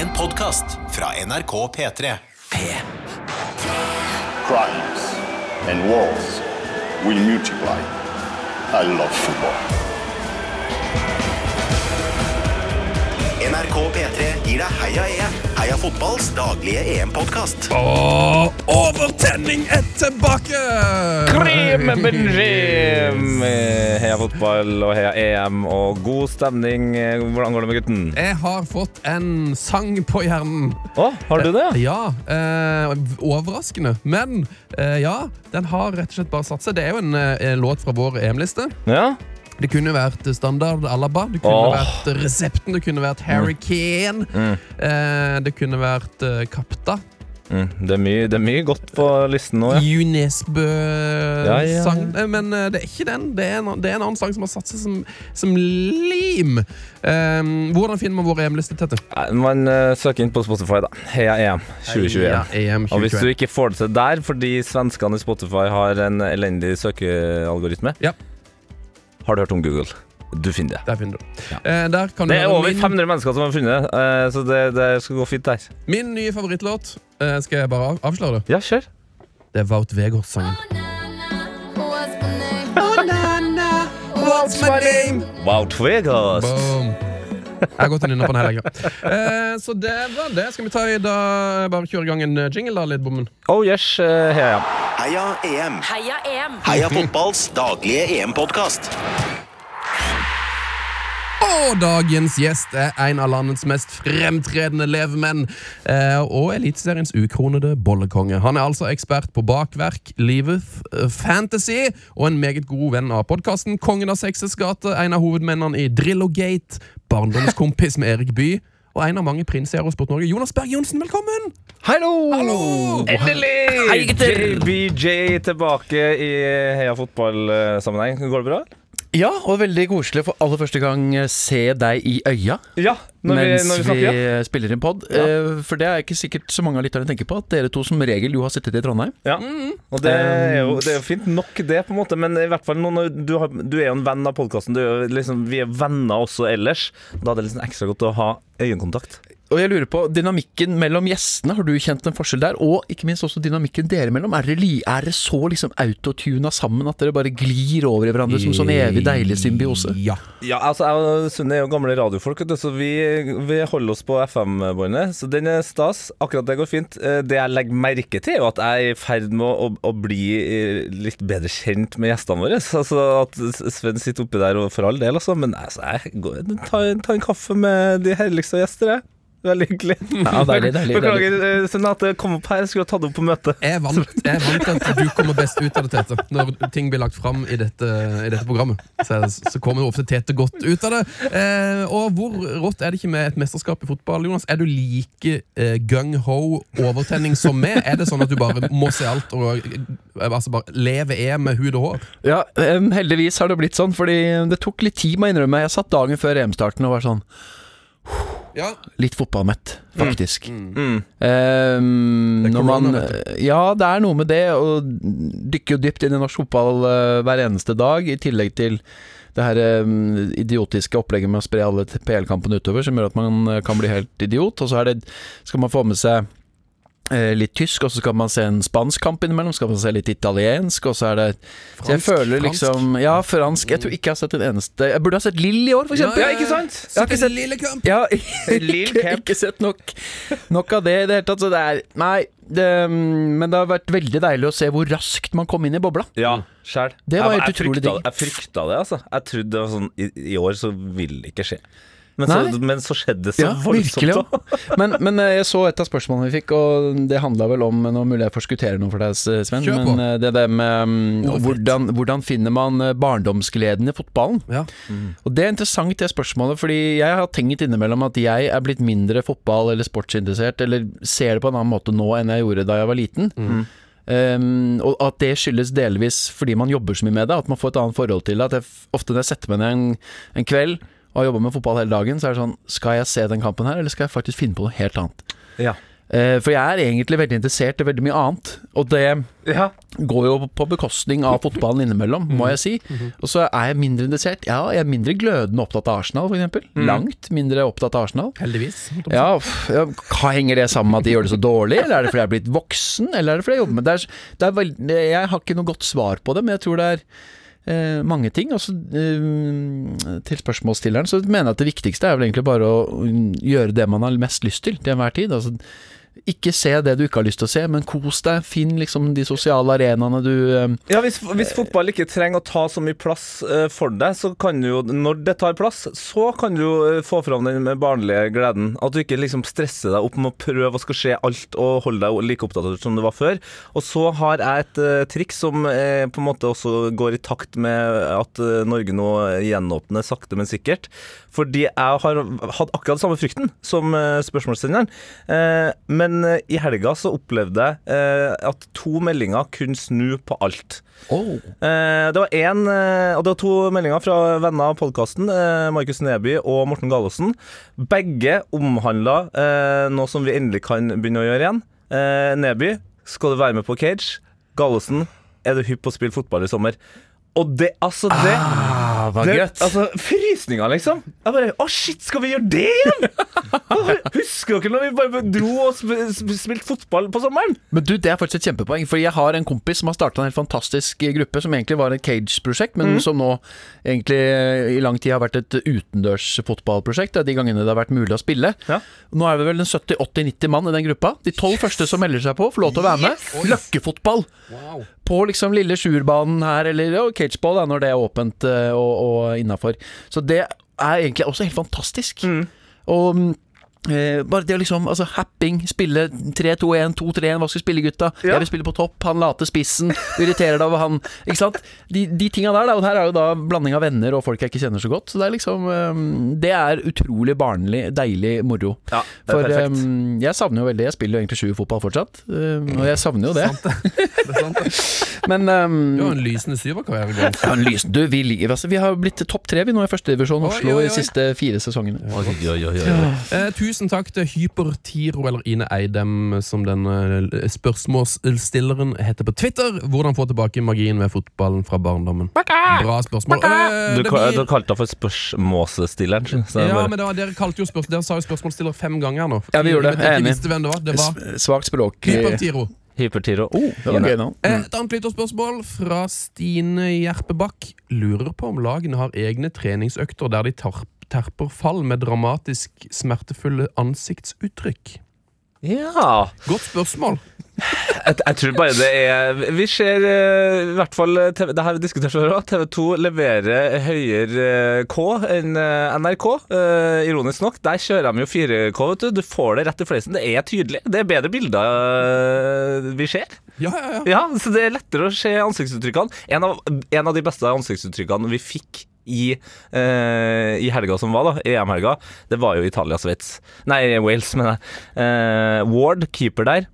En podkast fra NRK P3. P. crimes and wars will multiply. I love football. NRK P3 gir deg Heia EM. Heia fotballs daglige EM-podkast. Og overtenning er tilbake! Krim Benjim! Heia fotball og heia EM og god stemning. Hvordan går det med gutten? Jeg har fått en sang på hjernen. Å, har du det? Ja, eh, overraskende. Men eh, ja, den har rett og slett bare satt seg. Det er jo en eh, låt fra vår EM-liste. Ja? Det kunne vært standard Alaba, det kunne oh. vært resepten, det kunne vært Harry Kane. Eh, det kunne vært eh, Kapta. Mm, det, er mye, det er mye godt på listen nå, ja. Unesbø-sang. Ja, ja, ja. Men uh, det er ikke den. Det er en, det er en annen sang som har satt seg som, som lim. Um, hvordan finner man vår EM-liste, Tete? Man uh, søker inn på Spotify, da. Heia EM 2021. Heia, EM Og hvis du ikke får det til der fordi svenskene i Spotify har en elendig søkealgoritme, Ja. har du hørt om Google? Du finner det. Der finner du. Eh, der kan du Det er over min, 500 mennesker som har funnet det, eh, så det, det skal gå fint der. min nye favorittlåt. Eh, skal jeg bare avsløre det? Ja, kjør. Det er Wout Vegårds-sangen. What's my? Wout Vegas. Boom. Jeg har gått inn nynna på den hele. Eh, så det var det. Skal vi ta i da bare kjøre i gang en jingle, da, Lidbommen? Oh yes, heia EM. Heia EM. Heia EM! Heia fotballs daglige EM-podkast. Og dagens gjest er en av landets mest fremtredende levemenn eh, og Eliteseriens ukronede bollekonge. Han er altså ekspert på bakverk, livet, eh, fantasy og en meget god venn av podkasten Kongen av Sexes gate, en av hovedmennene i Drillogate, barndomskompis med Erik Bye og en av mange prinser hos Sport Norge. Jonas Berg Johnsen, velkommen! Hallo! Hallo! Endelig! Hei, gutter! JBJ tilbake i heia fotball-sammenheng. Går det bra? Ja, og veldig koselig for aller første gang eh, se deg i øya Ja, når vi, mens når vi vi, snakker. Ja. spiller inn pod. Ja. Eh, For det er ikke sikkert så mange av lytterne tenker på, at dere to som regel jo har sittet i Trondheim. Ja. Og det er, jo, det er jo fint nok, det, på en måte, men i hvert fall nå når du, har, du er jo en venn av podkasten. Liksom, vi er venner også ellers. Da er det liksom ekstra godt å ha øyekontakt. Og jeg lurer på dynamikken mellom gjestene. Har du kjent en forskjell der? Og ikke minst også dynamikken dere mellom. Er dere, er så liksom autotuna sammen at dere bare glir over i hverandre som sånn evig deilig symbiose? Ja. Ja, altså Jeg og Sunne er jo gamle radiofolk, så vi, vi holder oss på FM-båndet. Så den er stas. Akkurat det går fint. Eh, Det jeg legger merke til, er jo at jeg er i ferd med å, å bli eh, litt bedre kjent med gjestene våre. Altså At Sven sitter oppi der, og for all del, altså. Men altså, jeg går, tar, tar en kaffe med de herligste gjester, jeg. Veldig hyggelig. Ja, deilig, deilig, Beklager, eh, Sunne, at jeg kom opp her. Jeg skulle ha tatt det opp på møtet. Jeg er vant, jeg er vant at du kommer best ut av det, Tete. Når ting blir lagt fram i dette, i dette programmet, så, så kommer ofte Tete godt ut av det. Eh, og hvor rått er det ikke med et mesterskap i fotball, Jonas? Er du like eh, gung-ho overtenning som meg? Er det sånn at du bare må se alt og eh, altså bare leve EM med hud og hår? Ja, um, heldigvis har det blitt sånn, fordi det tok litt tid, må jeg innrømme. Jeg satt dagen før EM-starten og var sånn Ja. litt fotballmett, faktisk. Mm. Ehm, Det er når man, ja, det er noe med det. Og dykker jo dypt inn i norsk fotball uh, hver eneste dag, i tillegg til det her em, idiotiske opplegget med å spre alle PL-kampene utover, som gjør at man eh, kan bli helt idiot. Og så er det, skal man få med seg litt tysk, og så skal man se en spansk kamp innimellom. Skal man se litt italiensk, og så er det Så jeg Fransk, føler fransk. liksom Ja, fransk. Jeg tror ikke jeg har sett en eneste Jeg burde ha sett Lill i år, for eksempel. Ja, ikke sant? Jeg har ikke sett lille kamp. ja, ikke, ikke sett nok, nok av det i det hele tatt. Så det er Nei, det, men det har vært veldig deilig å se hvor raskt man kom inn i bobla. Ja, sjæl. Det var helt utrolig digg. jeg frykta det, altså. Jeg trodde det var sånn I, i år så vil det ikke skje. Men så, men så skjedde det så Ja, voldsomt. virkelig. ja. Men, men eh, jeg så et av spørsmålene vi fikk, og det handla vel om Nå mulig jeg forskutterer noe for deg, Sven, Kjør på. men eh, det der med um, hvordan, hvordan finner man eh, barndomsgleden i fotballen? Ja. Og Det er interessant, det spørsmålet, fordi jeg har tenkt innimellom at jeg er blitt mindre fotball- eller sportsinteressert, eller ser det på en annen måte nå enn jeg gjorde da jeg var liten. Um, og at det skyldes delvis fordi man jobber så mye med det, at man får et annet forhold til det. At jeg, ofte når jeg setter meg ned en, en kveld og har jobba med fotball hele dagen, så er det sånn Skal jeg se den kampen her, eller skal jeg faktisk finne på noe helt annet? Ja. Eh, For jeg er egentlig veldig interessert i veldig mye annet. Og det Ja. går jo på bekostning av fotballen innimellom, må jeg si. Og så er jeg mindre interessert. Ja, jeg er mindre glødende opptatt av Arsenal, f.eks. Langt mindre opptatt av Arsenal. Heldigvis. Ja, ja, hva Henger det sammen med at de gjør det så dårlig, eller er det fordi jeg er blitt voksen, eller er det fordi jeg jobber med det? Er, det er veld, jeg har ikke noe godt svar på det, men jeg tror det er eh, mange ting. Og så, eh, til spørsmålsstilleren så mener jeg at det viktigste er vel egentlig bare å mm, gjøre det man har mest lyst til til enhver tid. Altså, ikke se det du ikke har lyst til å se, men kos deg. Finn liksom de sosiale arenaene du eh, Ja, hvis, hvis fotball ikke trenger å ta så mye plass eh, for deg, så kan du jo, når det tar plass, så kan du jo eh, få fram den barnlige gleden. At du ikke liksom stresser deg opp med å prøve å skal se alt og holde deg like oppdatert som du var før. Og så har jeg et uh, triks som på en måte også går i takt med at Norge nå gjenåpner sakte, men sikkert. Fordi jeg har hatt akkurat samme frykten som uh, spørsmålssenderen. Eh, men eh, i helga så opplevde jeg eh, at to meldinger kunne snu på alt. Oh. det var én, eh, og det var to meldinger fra venner av podkasten, eh, Markus Neby og Morten Galaasen. Begge omhandla eh, noe som vi endelig kan begynne å gjøre igjen. Eh, Neby, skal du være med på Cage? Gallosen, er du hypp på å spille fotball i sommer? Og det, altså det Ah, hva det, gøtt! altså, Frysninger, liksom. Jeg bare Å, shit, skal vi gjøre det igjen?! Husker dere når vi bare dro og sp sp spilte fotball på sommeren? Men du, det er faktisk et kjempepoeng, fordi jeg har en kompis som har starta en helt fantastisk gruppe, som egentlig var et cage-prosjekt, men som nå egentlig eh, i lang tid har vært et utendørs fotballprosjekt. Det er de gangene det har vært mulig å spille. Ja. Nå er vi vel en 70-80-90 mann i den gruppa. De tolv første som melder seg på, får lov til å være med. Løkkefotball! Wow. På liksom lille sjuerbanen her, eller ja, cageball da, når det er åpent eh, og, og innafor. Så det er egentlig også helt fantastisk. Og mm, eh, bare det å liksom Altså happing, spille 3-2-1, 2-3-1, hva skal vi spille, gutta? Ja. Jeg vil spille på topp, han late spissen, du irriterer deg over han Ikke sant? De, de tinga der, da. Og her er jo da blanding av venner og folk jeg ikke kjenner så godt. Så det er liksom um, Det er utrolig barnlig, deilig moro. Ja, det er For eh, jeg savner jo veldig Jeg spiller jo egentlig sju fotball fortsatt, um, og jeg savner jo det. Det er sant, det. Men um, Du har en lysende syverkarriere ja, en lys, du, vi, ligger, altså, vi har blitt topp tre vi nå i førstedivisjon Oi, Oslo oi, oi. de siste fire sesongene. Eh, tusen takk til Hypertiro, eller Ine Eidem, som den eh, spørsmålsstilleren heter på Twitter. Hvordan få tilbake magien ved fotballen fra barndommen? Bra spørsmål. Eh, Du, det blir- du kalte henne for spørsmålsstilleren. Ja, bare- men det var, dere, kalte jo spørs, dere sa jo spørsmålsstiller fem ganger nå. Ja, vi gjorde det. Jeg er enig. hvem det var. Det var Svakt språk. Hypertiro. Hypertiro. Det var gøy nå. Eh, Et annet lytterspørsmål fra Stine Gjerpebakk. Lurer på om lagene har egne treningsøkter der de tar, terper fall med dramatisk smertefulle ansiktsuttrykk. Ja. Godt spørsmål. Jeg, jeg tror bare det er Vi ser eh, i hvert fall eh, TV, Det har vi diskutert før òg. TV 2 leverer høyere eh, K enn NRK. ironisk nok. Der kjører de jo 4K. vet Du Du får det rett i fleisen. Det er tydelig. Det er bedre bilder vi ser. Ja, ja, ja. Ja, så det er lettere å se ansiktsuttrykkene. En av, en av de beste ansiktsuttrykkene vi fikk i, eh, i helga som var, da, EM-helga, det var jo Italia-Sveits. Nei, Wales, mener jeg. Eh, Ward, keeper der,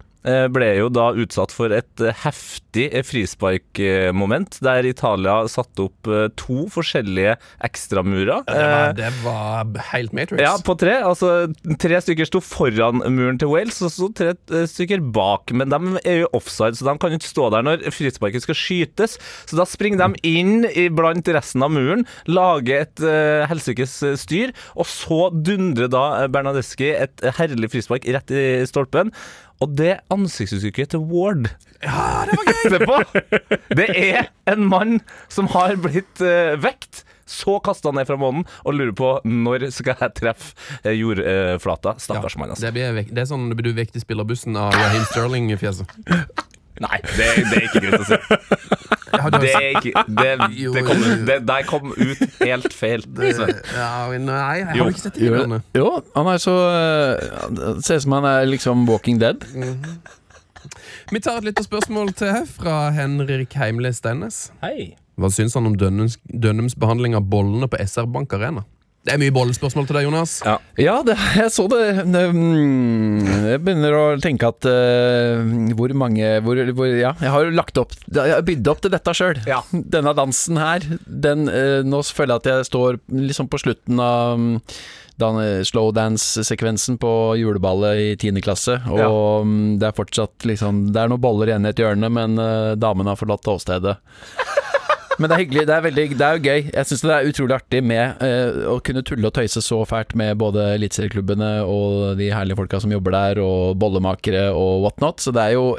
ble jo da utsatt for et eh, heftig eh, frisparkmoment, der Italia satte opp eh, to forskjellige ekstramurer. Ja, Eh, det var helt Matrix. ja, på tre. Altså, tre stykker sto foran muren til Wales, og så tre eh, stykker bak. Men de er jo offside, så de kan jo ikke stå der når frisparket skal skytes. Så da springer de inn blant resten av muren, lager et uh, helsikes eh, styr, og så dundrer da eh, Bernadeschi et eh, herlig frispark rett i stolpen. Og det ansiktsuttrykket til Ward Ja, det var gøy! Etterpå, det er en mann som har blitt uh, vekt. Så kaster han ned fra månen og lurer på når skal jeg treffe eh, jordflata. Stakkars mann, altså. Det, blir vek det er sånn du vekk til spillerbussen av Raheem Sterling-fjeset. Nei, det, det er ikke greit å si. Det er ikke Det, det, kom, det der kom ut helt feil. Det, Ja, nei, jeg har Jo. ikke sett det. Jo, jo, han er så eh, Det ser ut som han er liksom Walking Dead. Vi tar et lite spørsmål til fra Henrik Heimle Steinnes. Hei. Hva syns han om Dønnums, Dønnums behandling av bollene på SR Bank Arena? Det er mye bollespørsmål til deg, Jonas. Ja. Ja, det, jeg så det. mm, Jeg begynner å tenke at uh, hvor mange hvor, hvor, Ja, jeg har jo lagt opp Jeg har bydd opp til dette sjøl. Ja. Denne dansen her, den uh, Nå føler jeg at jeg står liksom på slutten av um, dan slowdance-sekvensen på juleballet i 10. klasse. Og Ja. um, det er fortsatt liksom Det er noen boller igjen i et hjørne, men uh, damene har forlatt åstedet. Men det er hyggelig. Det er, veldig, det er jo gøy. Jeg syns det er utrolig artig med uh, å kunne tulle og tøyse så fælt med både eliteserieklubbene og de herlige folka som jobber der, og bollemakere og whatnot. Så det er jo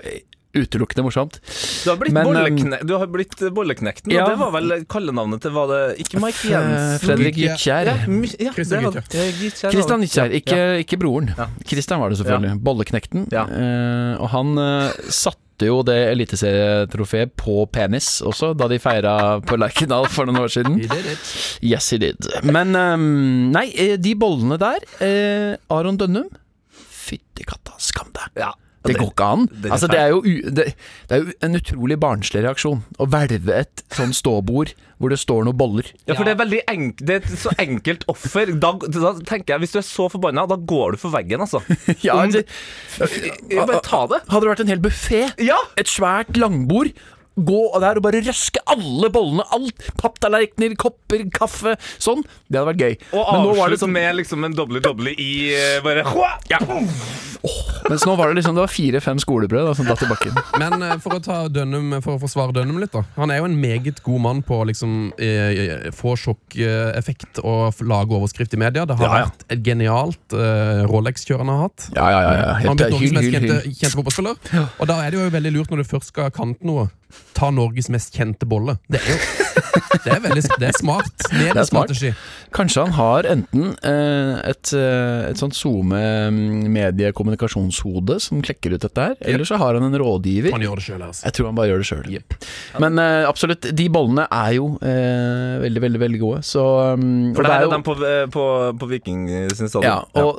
utelukkende morsomt. Du har blitt, Men, bollekne du har blitt Bolleknekten, ja. og det var vel kallenavnet til var det Ikke Mike Jensen? Eh, Fredrik. Gytkjær. Ja, my- ja, Gytkjær. Kristian Gytkjær, ikke, ikke broren. Ja. Kristian var det selvfølgelig. Bolleknekten. Ja. Eh, og han uh, satte jo det eliteserietrofeet på penis også, da de feira på Lerkendal for noen år siden. He did it. Yes, he did. Men um, nei, eh, de bollene der eh, Aron Dønnum Fytti katta, skam deg. Ja. Det går ikke an. det Altså, det, er jo, u- det, det er jo en utrolig barnslig reaksjon å hvelve et sånn ståbord hvor det står noen boller. Ja, for det er veldig enk det er et så enkelt offer. Da, da tenker jeg, Hvis du er så forbanna, da går du for veggen, altså. Ja, Om- det, Bare ta det. hadde det vært en hel buffé, Ja! et svært langbord Gå der og bare røske alle bollene, alt. Papptallerkener, kopper, kaffe. Sånn. Det hadde vært gøy. Og Men nå var det avslutt sånn med liksom en doble-doble i eh, bare ja. Mens nå var det liksom Det var fire-fem skolebrød da, som datt i bakken. Men eh, for å ta dønum, For å forsvare Dønnum litt, da. Han er jo en meget god mann på å liksom eh, få sjokkeffekt og lage overskrift i media. Det har Ja, ja. vært et genialt eh, Rolex-kjør han har hatt. Ja, ja, ja. Han har Helt, blitt Norges mest kjente, kjente fotballspiller. Og da er det jo veldig lurt når du først skal kante noe. Ta Norges mest kjente bolle. Det er jo Det er veldig Det er smart. Det er smart. Mediestrategi. Kanskje han har enten eh, et, eh, et sånt SoMe-mediekommunikasjonshode som klekker ut dette her, eller så har han en rådgiver. Han gjør det selv, altså. Jeg tror han bare gjør det sjøl. Men eh, absolutt, de bollene er jo eh, veldig, veldig veldig gode. Så um, For det er er jo- dem på, eh, på, på Viking sin stadion. Ja, og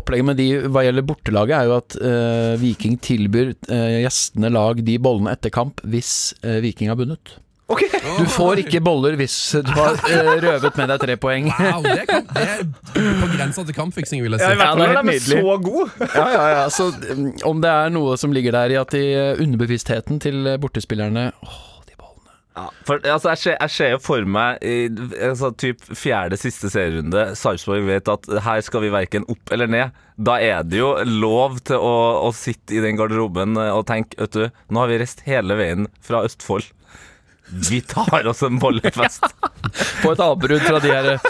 opplegget med de hva gjelder bortelaget, er jo at eh, Viking tilbyr eh, gjestene lag de bollene etter kamp hvis eh, Viking har vunnet. Okay. Du får ikke boller hvis du har eh, røvet med deg tre poeng. Wow, det er, kamp, det er på grensa til kampfiksing, vil jeg I si. Ja, fall det er helt nydelig. så god. Ja, ja, ja. Så um, om det er noe som ligger der i at de eh, underbevisstheten til bortespillerne Åh. For altså, jeg, ser, jeg ser jo for meg i altså, typ fjerde siste serierunde Sarpsborg vet at her skal vi verken opp eller ned. Da er det jo lov til å, å sitte i den garderoben og tenke Vet nå har vi reist hele veien fra Østfold. Vi tar oss en bollefest. Få et avbrudd fra de her eh,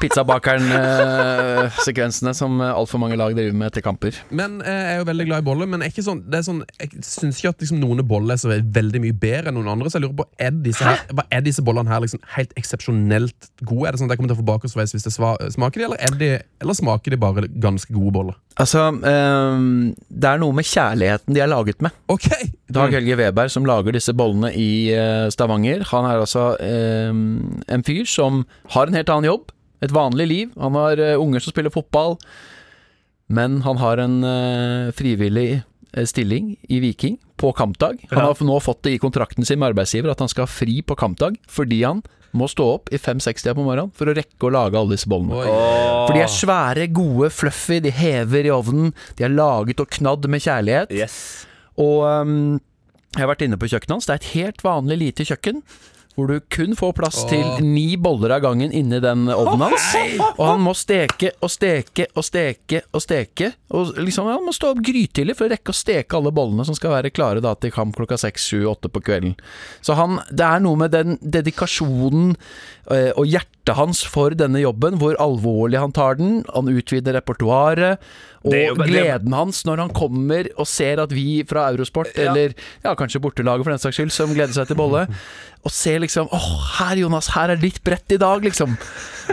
pizzabakeren-sekvensene som eh, altfor mange lag driver med etter kamper. Men eh, jeg er jo veldig glad i boller. Men ikke sånn, det er sånn, jeg syns ikke at liksom, noen boller er veldig mye bedre enn noen andre. Så jeg lurer på, er disse, her, er disse bollene her liksom helt eksepsjonelt gode? Er det sånn at jeg kommer til å få bakoversveis hvis det smaker de, eller, er de, eller smaker de bare ganske gode boller? Altså, um, det er noe med kjærligheten de er laget med. Ok! Dag Helge Weberg som lager disse bollene i eh, Stavanger. Han er altså eh, en fyr som har en helt annen jobb. Et vanlig liv. Han har eh, unger som spiller fotball. Men han har en eh, frivillig eh, stilling i Viking på kampdag. Han Ja. har nå fått det i kontrakten sin med arbeidsgiver at han skal ha fri på kampdag fordi han må stå opp i 5-6-tida på morgenen for å rekke å lage alle disse bollene. Oi. For de er svære, gode, fluffy, de hever i ovnen. De er laget og knadd med kjærlighet. Yes. Og um, jeg har vært inne på kjøkkenet hans. Det er et helt vanlig lite kjøkken. Hvor du kun får plass Åh. til ni boller av gangen inni den ovnen hans. Og han må steke og steke og steke og steke. Og liksom Han må stå opp grytidlig for å rekke å steke alle bollene som skal være klare da til kamp klokka seks, sju, åtte på kvelden. Så han, det er noe med den dedikasjonen øh, og hjertet hans for denne jobben, hvor alvorlig han tar den. Han utvider repertoaret. Og gleden hans når han kommer og ser at vi fra Eurosport, eller ja, kanskje bortelaget for den saks skyld, som gleder seg til bolle, og ser liksom Åh, her Jonas, her er ditt brett i dag, liksom.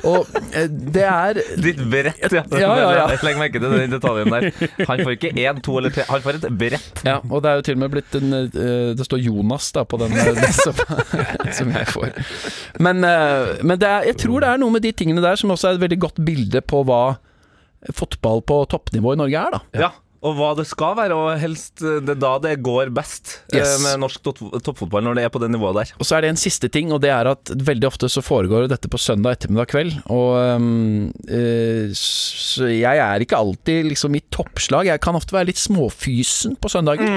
Og eh, det er Ditt brett, ja. Ja, ja, ja. Legg merke til den detaljen der. Han får ikke én, to eller tre, han får et brett. Ja, og det er jo til og med blitt en eh, Det står Jonas da på den, eh, som, som jeg får. Men, men det er, jeg tror det er noe med de tingene der som også er et veldig godt bilde på hva fotball på toppnivå i Norge er, da. Ja. Og hva det skal være, og helst eh, det da det går best eh, Yes. med norsk toppfotball, når det er på det nivået der. Og så er det en siste ting, og det er at veldig ofte så foregår dette på søndag ettermiddag kveld. Og øh, så jeg er ikke alltid liksom i toppslag. Jeg kan ofte være litt småfysen på søndagen.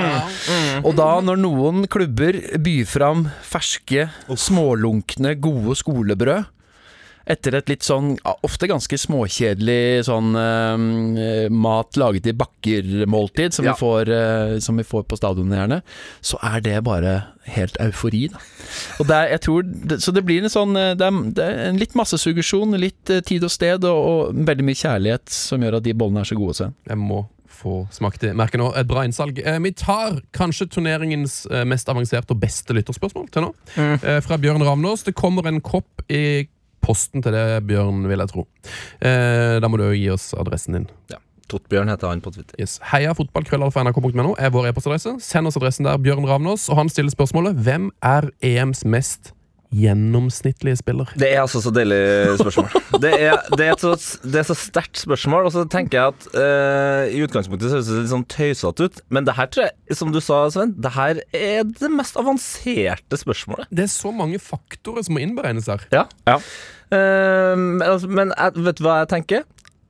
Og da når noen klubber byr fram ferske, smålunkne, gode skolebrød Etter et litt sånn ofte ganske småkjedelig sånn eh, mat laget i bakker-måltid som, Ja. vi får, eh, som vi får på stadionene gjerne, så er det bare helt eufori, da. Og det er, jeg tror, det, så det blir en sånn eh, det er, det er en litt massesuggesjon, litt eh, tid og sted, og, og veldig mye kjærlighet som gjør at de bollene er så gode, Sven. Jeg må få smake det. Merker nå et bra innsalg. Eh, vi tar kanskje turneringens eh, mest avanserte og beste lytterspørsmål til nå. Eh, fra Bjørn Ravnås. Det kommer en kopp i posten til det, Bjørn, vil jeg tro. Eh, da må du jo gi oss adressen din. Ja. Tottbjørn heter han på Twitter. Yes. Heia fotballkrøllalfa.nrk.no er vår e-postadresse. Send oss adressen der, Bjørn Ravnås. Og han stiller spørsmålet Hvem er EMs mest gjennomsnittlige spiller? Det er altså så deilig spørsmål. Det er, det er, et så, det er så sterkt spørsmål, og så tenker jeg at uh, i utgangspunktet så høres det litt sånn tøysete ut, men det her tror jeg, som du sa, Sven, det her er det mest avanserte spørsmålet. Det er så mange faktorer som må innberegnes her. Ja. Eh, men altså, men jeg, vet du hva jeg tenker?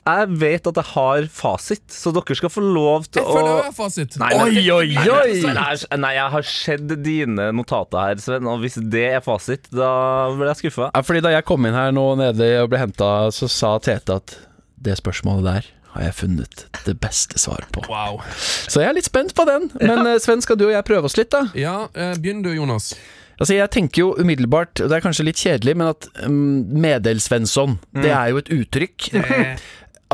Jeg vet at jeg har fasit, så dere skal få lov til Jeg å føler jeg har fasit. Nei, men- Oi, oi, Nei, oi! Jeg, har- nei, jeg har sett dine notater her, Sven, og hvis det er fasit, da blir jeg skuffa. Ja, fordi da jeg kom inn her nå nede og ble henta, så sa Tete at det spørsmålet der har jeg funnet det beste svaret på. Wow. Så jeg er litt spent på den. Men eh, Sven, skal du og jeg prøve oss litt, da? Ja, eh, begynn du, Jonas. Altså, Jeg tenker jo umiddelbart, og det er kanskje litt kjedelig, men at um, Medelsvensson, det er jo et uttrykk.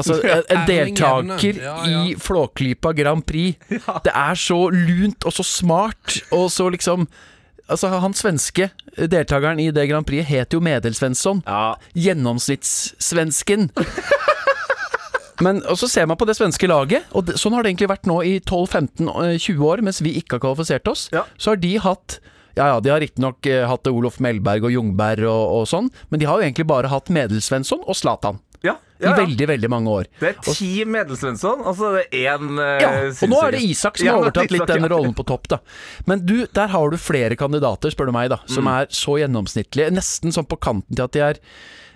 Altså, en, en deltaker Ja, ja. i Flåklypa Grand Prix. Det er så lunt og så smart, og så liksom Altså, han svenske deltakeren i det Grand Prix het jo Medel-Svensson. Ja, Gjennomsnittssvensken. Men og så ser man på det svenske laget, og det, sånn har det egentlig vært nå i 12-15-20 år, mens vi ikke har kvalifisert oss. Ja. Så har de hatt ja, ja, de har riktignok uh, hatt Olof Melberg og Jungberg og, og sånn, men de har jo egentlig bare hatt Medelsvensson og Zlatan. ja, I veldig, veldig mange år. Det er ti Medelsvensson, og så er det én uh, Ja, og nå er det Isak som har overtatt litt den rollen på topp, da. Men du, der har du flere kandidater, spør du meg, da, som er så gjennomsnittlige. Nesten sånn på kanten til at de er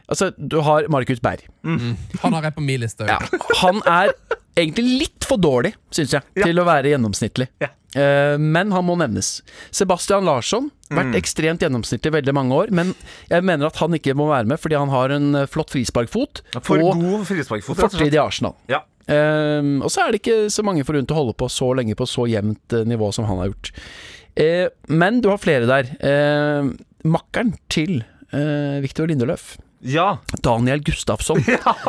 Altså, du har Markus Berg. Han har jeg på min liste. Ja, han er egentlig litt for dårlig, syns jeg, til å være gjennomsnittlig. Ja. Eh, men han må nevnes. Sebastian Larsson, vært Mm. ekstremt gjennomsnittlig i veldig mange år. Men jeg mener at han ikke må være med fordi han har en eh, flott frisparkfot For og god frisparkfot. fortid i Arsenal. Ja. Um, og så er det ikke så mange forunt å holde på så lenge på så jevnt eh, nivå som han har gjort. Uh, men du har flere der. Uh, makkeren til uh, Viktor Lindeløf. Ja. Daniel Gustafsson.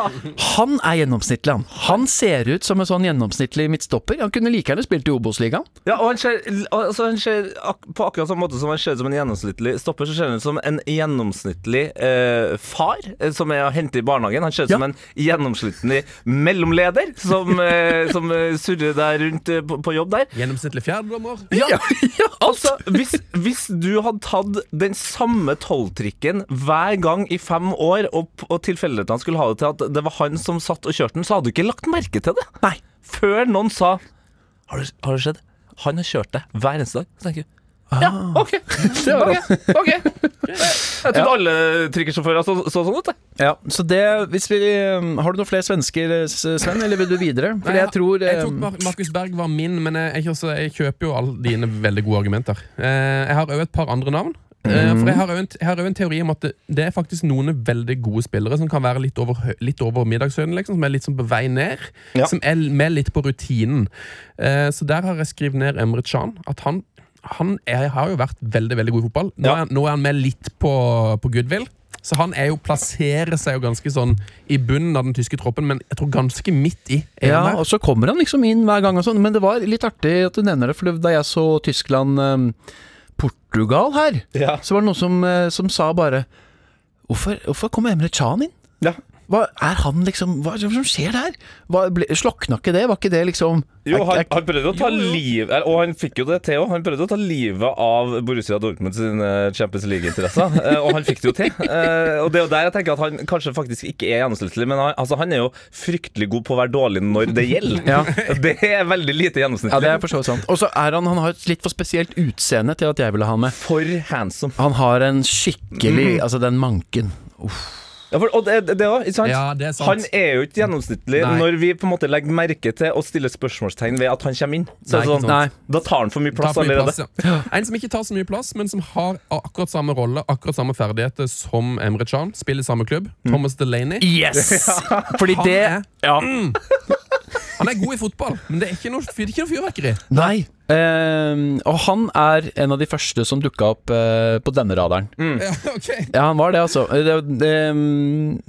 Han er gjennomsnittlig, han. Han ser ut som en sånn gjennomsnittlig midtstopper. Han kunne like gjerne spilt i Obos-ligaen. Ja, og han ser, altså han ser ak på akkurat samme måte som han ser ut som en gjennomsnittlig stopper, så ser han ut som en gjennomsnittlig eh, far eh, som er å hente i barnehagen. Han ser ut Ja. som en gjennomsnittlig mellomleder som, eh, som eh, surrer der rundt eh, på, på jobb der. Gjennomsnittlig fjerdedommer. Ja, altså hvis, hvis du hadde tatt den samme tolvtrikken hver gang i fem år, og, og tilfeldighetene skulle ha det til at det var han som satt og kjørte den, så hadde du ikke lagt merke til det. Nei. Før noen sa Har det, har det skjedd? Han har kjørt det hver eneste dag. Så tenker du ja, OK. okay, okay. Jeg trodde alle trikkesjåfører så, så sånn ut. Ja, så det hvis vi, um, Har du noen flere svensker, Sven, eller vil du videre? For Nei, jeg tror jeg tok um, Markus Berg var min, men jeg, jeg, også, jeg kjøper jo alle dine veldig gode argumenter. Eh, jeg har òg et par andre navn. Eh, for jeg har òg en, jeg har også en teori om at det, det er faktisk noen veldig gode spillere som kan være litt over, litt over middagshøyden, liksom, som er litt sånn på vei ned. Ja. Som er med litt på rutinen. Eh, så der har jeg skrevet ned Emre Can. At han, han er, har jo vært veldig veldig god i fotball. Nå, Ja. er, nå er han med litt på, på goodwill. Så han er jo, plasserer seg jo ganske sånn i bunnen av den tyske troppen, men jeg tror ganske midt i. ja, der. og så kommer han liksom inn hver gang og sånn. Men det var litt artig at du nevner det, for da jeg så Tyskland um, Portugal her, Ja. så var det noen som, eh, som sa bare Hvorfor, hvorfor kommer Emre Chan inn? Ja. Hva er han liksom Hva er det som skjer der? Hva, ble, slokna ikke det? Var ikke det liksom Jo, han, han prøvde å ta liv Og han fikk jo det til òg. Han prøvde å ta livet av Borussia Dortmund sine Champions League-interesser. eh, og han fikk det jo til. Eh, og det er jo der jeg tenker at han kanskje faktisk ikke er gjennomsnittlig, men han, altså, han er jo fryktelig god på å være dårlig når det gjelder. Ja. Det er veldig lite gjennomsnittlig. Ja, det er for så vidt sant. Og så er han Han har et litt for spesielt utseende til at jeg ville ha med. for handsome. Han har en skikkelig Altså, den manken. Uff. Ja, for, og det, det også, ikke sant? Ja, det er sant. Han er jo ikke gjennomsnittlig Nei. når vi på en måte legger merke til og stiller spørsmålstegn ved at han kommer inn. Så Nei, sånn, Nei. Da tar han for mye plass for mye allerede. plass, ja. En som ikke tar så mye plass, men som har akkurat samme rolle, akkurat samme ferdigheter som Emre Can. Spiller i samme klubb. Thomas Delaney. Yes! Fordi Han det er- Ja. Han er god i fotball, men det er ikke noe, det er ikke noe fyrverkeri. Nei. Ehm, og han er en av de første som dukka opp uh, på denne radaren. Ja, okay. Ja, han var det, altså. Det, det, um,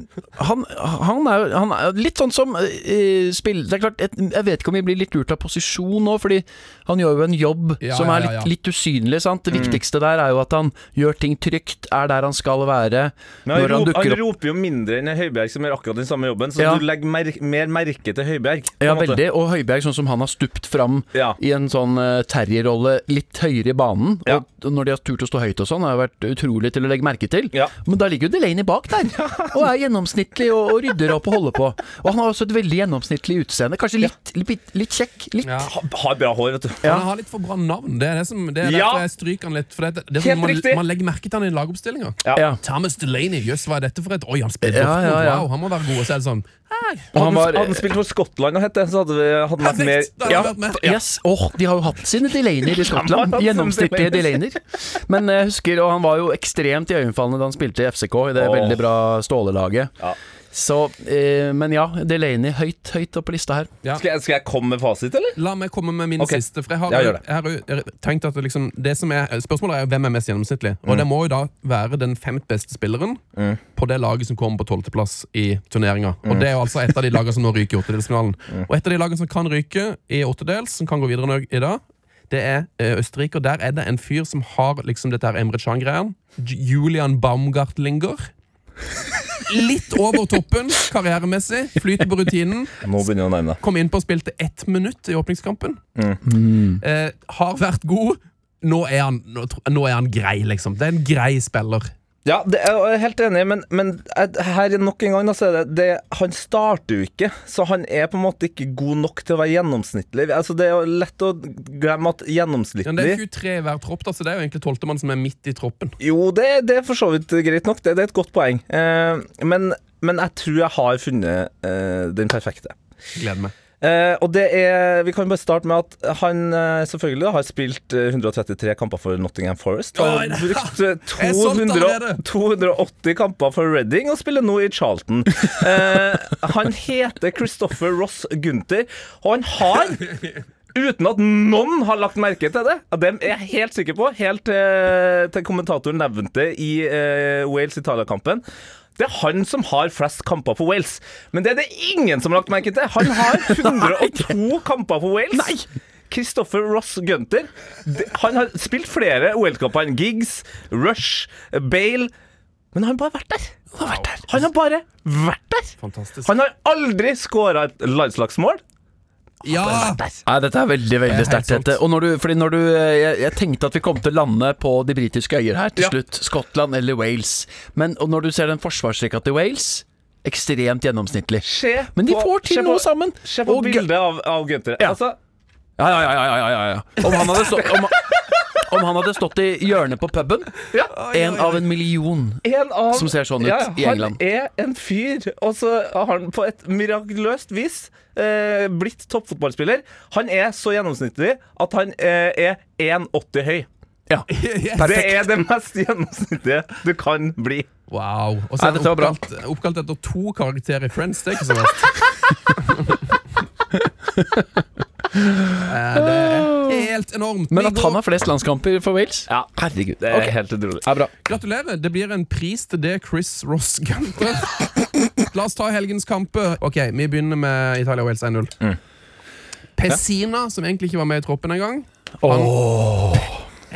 han, han, er, han er litt sånn som uh, spill... Det er klart, jeg, jeg vet ikke om vi blir litt lurt av posisjon nå, fordi han gjør jo en jobb Ja, som er litt, ja. litt usynlig. sant? Det viktigste der er jo at han gjør ting trygt, er der han skal være. Men han, når han rop, han roper jo mindre enn Høibjerg, som gjør akkurat den samme jobben. Så Ja. du legger mer, mer merke til Høibjerg. Ja, måte. veldig. Og Høibjerg, sånn som han har stupt fram Ja. i en sånn uh, terrierrolle litt høyere i banen. Ja. Og når de har turt å stå høyt og sånn, har jeg vært utrolig til å legge merke til. Ja. Men da ligger jo Delaney bak der, og er gjennomsnittlig og, og rydder opp og holder på. Og han har også et veldig gjennomsnittlig utseende. Kanskje litt, litt, litt kjekk. Litt. Ja. Ha, har bra hår, vet du. Ja. Han har litt for bra navn. Det er, det som, det er Ja. derfor jeg stryker han litt. For det, det er Helt sånn man, man legger merke til han i lagoppstillinga. Ja. Ja. Thomas Delaney, jøss, hva er dette for et Oi, han spiller Ja, ja, ja. wow, han må være god. Og så er det sånn Hei. Han, han var hadde han spilt for Skottland og hett det, så hadde vi hadde vært mer ja. med. Yes, oh, De har jo hatt sine Delaneyer i Skottland. hatt Gjennomsnittlige. Delaneyer. Men jeg husker, og han var jo ekstremt iøynefallende da han spilte i FCK, i det oh. veldig bra Ståle-laget. Ja. Så, eh, Men ja, Delaney høyt, høyt opp på lista her. Ja. Skal, jeg, skal jeg komme med fasit, eller? La meg komme med min okay. siste. For jeg har, Ja, jeg har jo jeg har tenkt at det liksom, det som er, Spørsmålet er jo hvem er mest gjennomsnittlig. Mm. Og det må jo da være den femt beste spilleren på det laget som kommer på tolvteplass i turneringa. Mm. Og det er jo altså et av de lagene som nå ryker i åttedelsfinalen. Og et av de lagene som kan ryke i åttedels, som kan gå videre i dag, det er eh, Østerrike. Og der er det en fyr som har liksom dette her Emre Can-greia. Julian Baumgartlinger. Litt over toppen karrieremessig. Flyter på rutinen. Nå begynner jeg å nevne. Kom innpå og spilte ett minutt i åpningskampen. Mm. Eh, har vært god. Nå er, han, nå, nå er han grei, liksom. Det er en grei spiller. Ja, det jeg er helt enig, men, men her nok en gang da, så er det, det Han starter jo ikke, så han er på en måte ikke god nok til å være gjennomsnittlig. Altså Det er jo lett å glemme at gjennomsnittlig Ja, det er 23 i hver tropp, da, så det er jo egentlig tolvtemann som er midt i troppen. Jo, det, det er for så vidt greit nok. Det, det er et godt poeng. Eh, men, men jeg tror jeg har funnet eh, den perfekte. Gleder meg. Eh, og det er Vi kan bare starte med at han eh, selvfølgelig da, har spilt eh, 133 kamper for Nottingham Forest. Har brukt eh, Jeg er solgt 200, 280 kamper for Reading og spiller nå i Charlton. Eh, han heter Christopher Ross Gunther, og han har Uten at noen har lagt merke til det. Det er jeg helt sikker på, helt til, kommentatoren nevnte i eh, Wales-Italia-kampen. Det er han som har flest kamper for Wales. Men det er det ingen som har lagt merke til. Han har 102 kamper for Wales. Nei! Christopher Ross Gunther. Han har spilt flere OL-kamper enn Giggs, Rush, Bale. Men han har bare vært der. Han har, vært der. Han har bare vært der. Fantastisk. Han har aldri skåra et landslagsmål. Ja! Nei, dette er veldig veldig sterkt. dette Og når du, fordi når du eh, jeg, jeg tenkte at vi kom til å lande på de britiske øyer her til Ja. slutt. Skottland eller Wales. Men og når du ser den forsvarsrekka til Wales Ekstremt gjennomsnittlig. Se Men de på- får til se på- noe sammen. Se på Og- bildet av, av Gunther. Ja. Altså, Ja, ja, ja, ja, ja, ja, ja. Om han hadde stått om, om han hadde stått i hjørnet på puben ja. En av en million. En av, Som ser sånn ut ja, i England. Han er en fyr, og så har han på et mirakuløst vis eh, blitt toppfotballspiller. Han er så gjennomsnittlig at han eh, er 1,80 høy. Ja. Det er det mest gjennomsnittlige du kan bli. Wow. Og så er bra. oppkalt, oppkalt etter to karakterer i Friends. Det er ikke så verst. Eh, det er helt enormt. Men at han har flest landskamper for Wales Ja. Herregud. Det er okay. helt utrolig. Ja, bra. Gratulerer. Det blir en pris til det, Chris Ross Gunther. La oss ta helgens kamper. Ok, Vi begynner med Italia-Wales 1-0. Mm. Pessina, som egentlig ikke var med i troppen engang.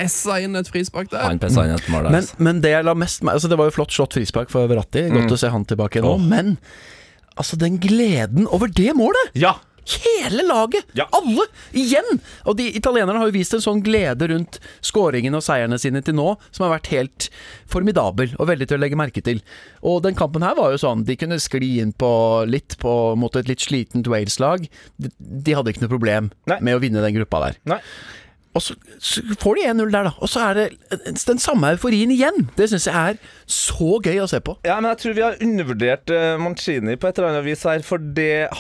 Essa inn et frispark der. Han inn et mål Men, men det jeg la mest Altså Det var jo flott slått frispark for Verratti. Godt å se han tilbake nå. Men altså den gleden over det målet! Ja! Hele laget! Ja. Alle! Igjen! Og de italienerne har jo vist en sånn glede rundt skåringene og seierne sine til nå, som har vært helt formidabel og veldig til å legge merke til. Og den kampen her var jo sånn, de kunne skli inn på litt på, mot et litt slitent Wales-lag. De, de hadde ikke noe problem Nei. med å vinne den gruppa der. Nei. Og så, så får de 1-0 der, da. Og så er det den samme euforien igjen. Det syns jeg er så gøy å se på. Ja, men jeg tror vi har undervurdert uh, Mancini på et eller annet vis her. For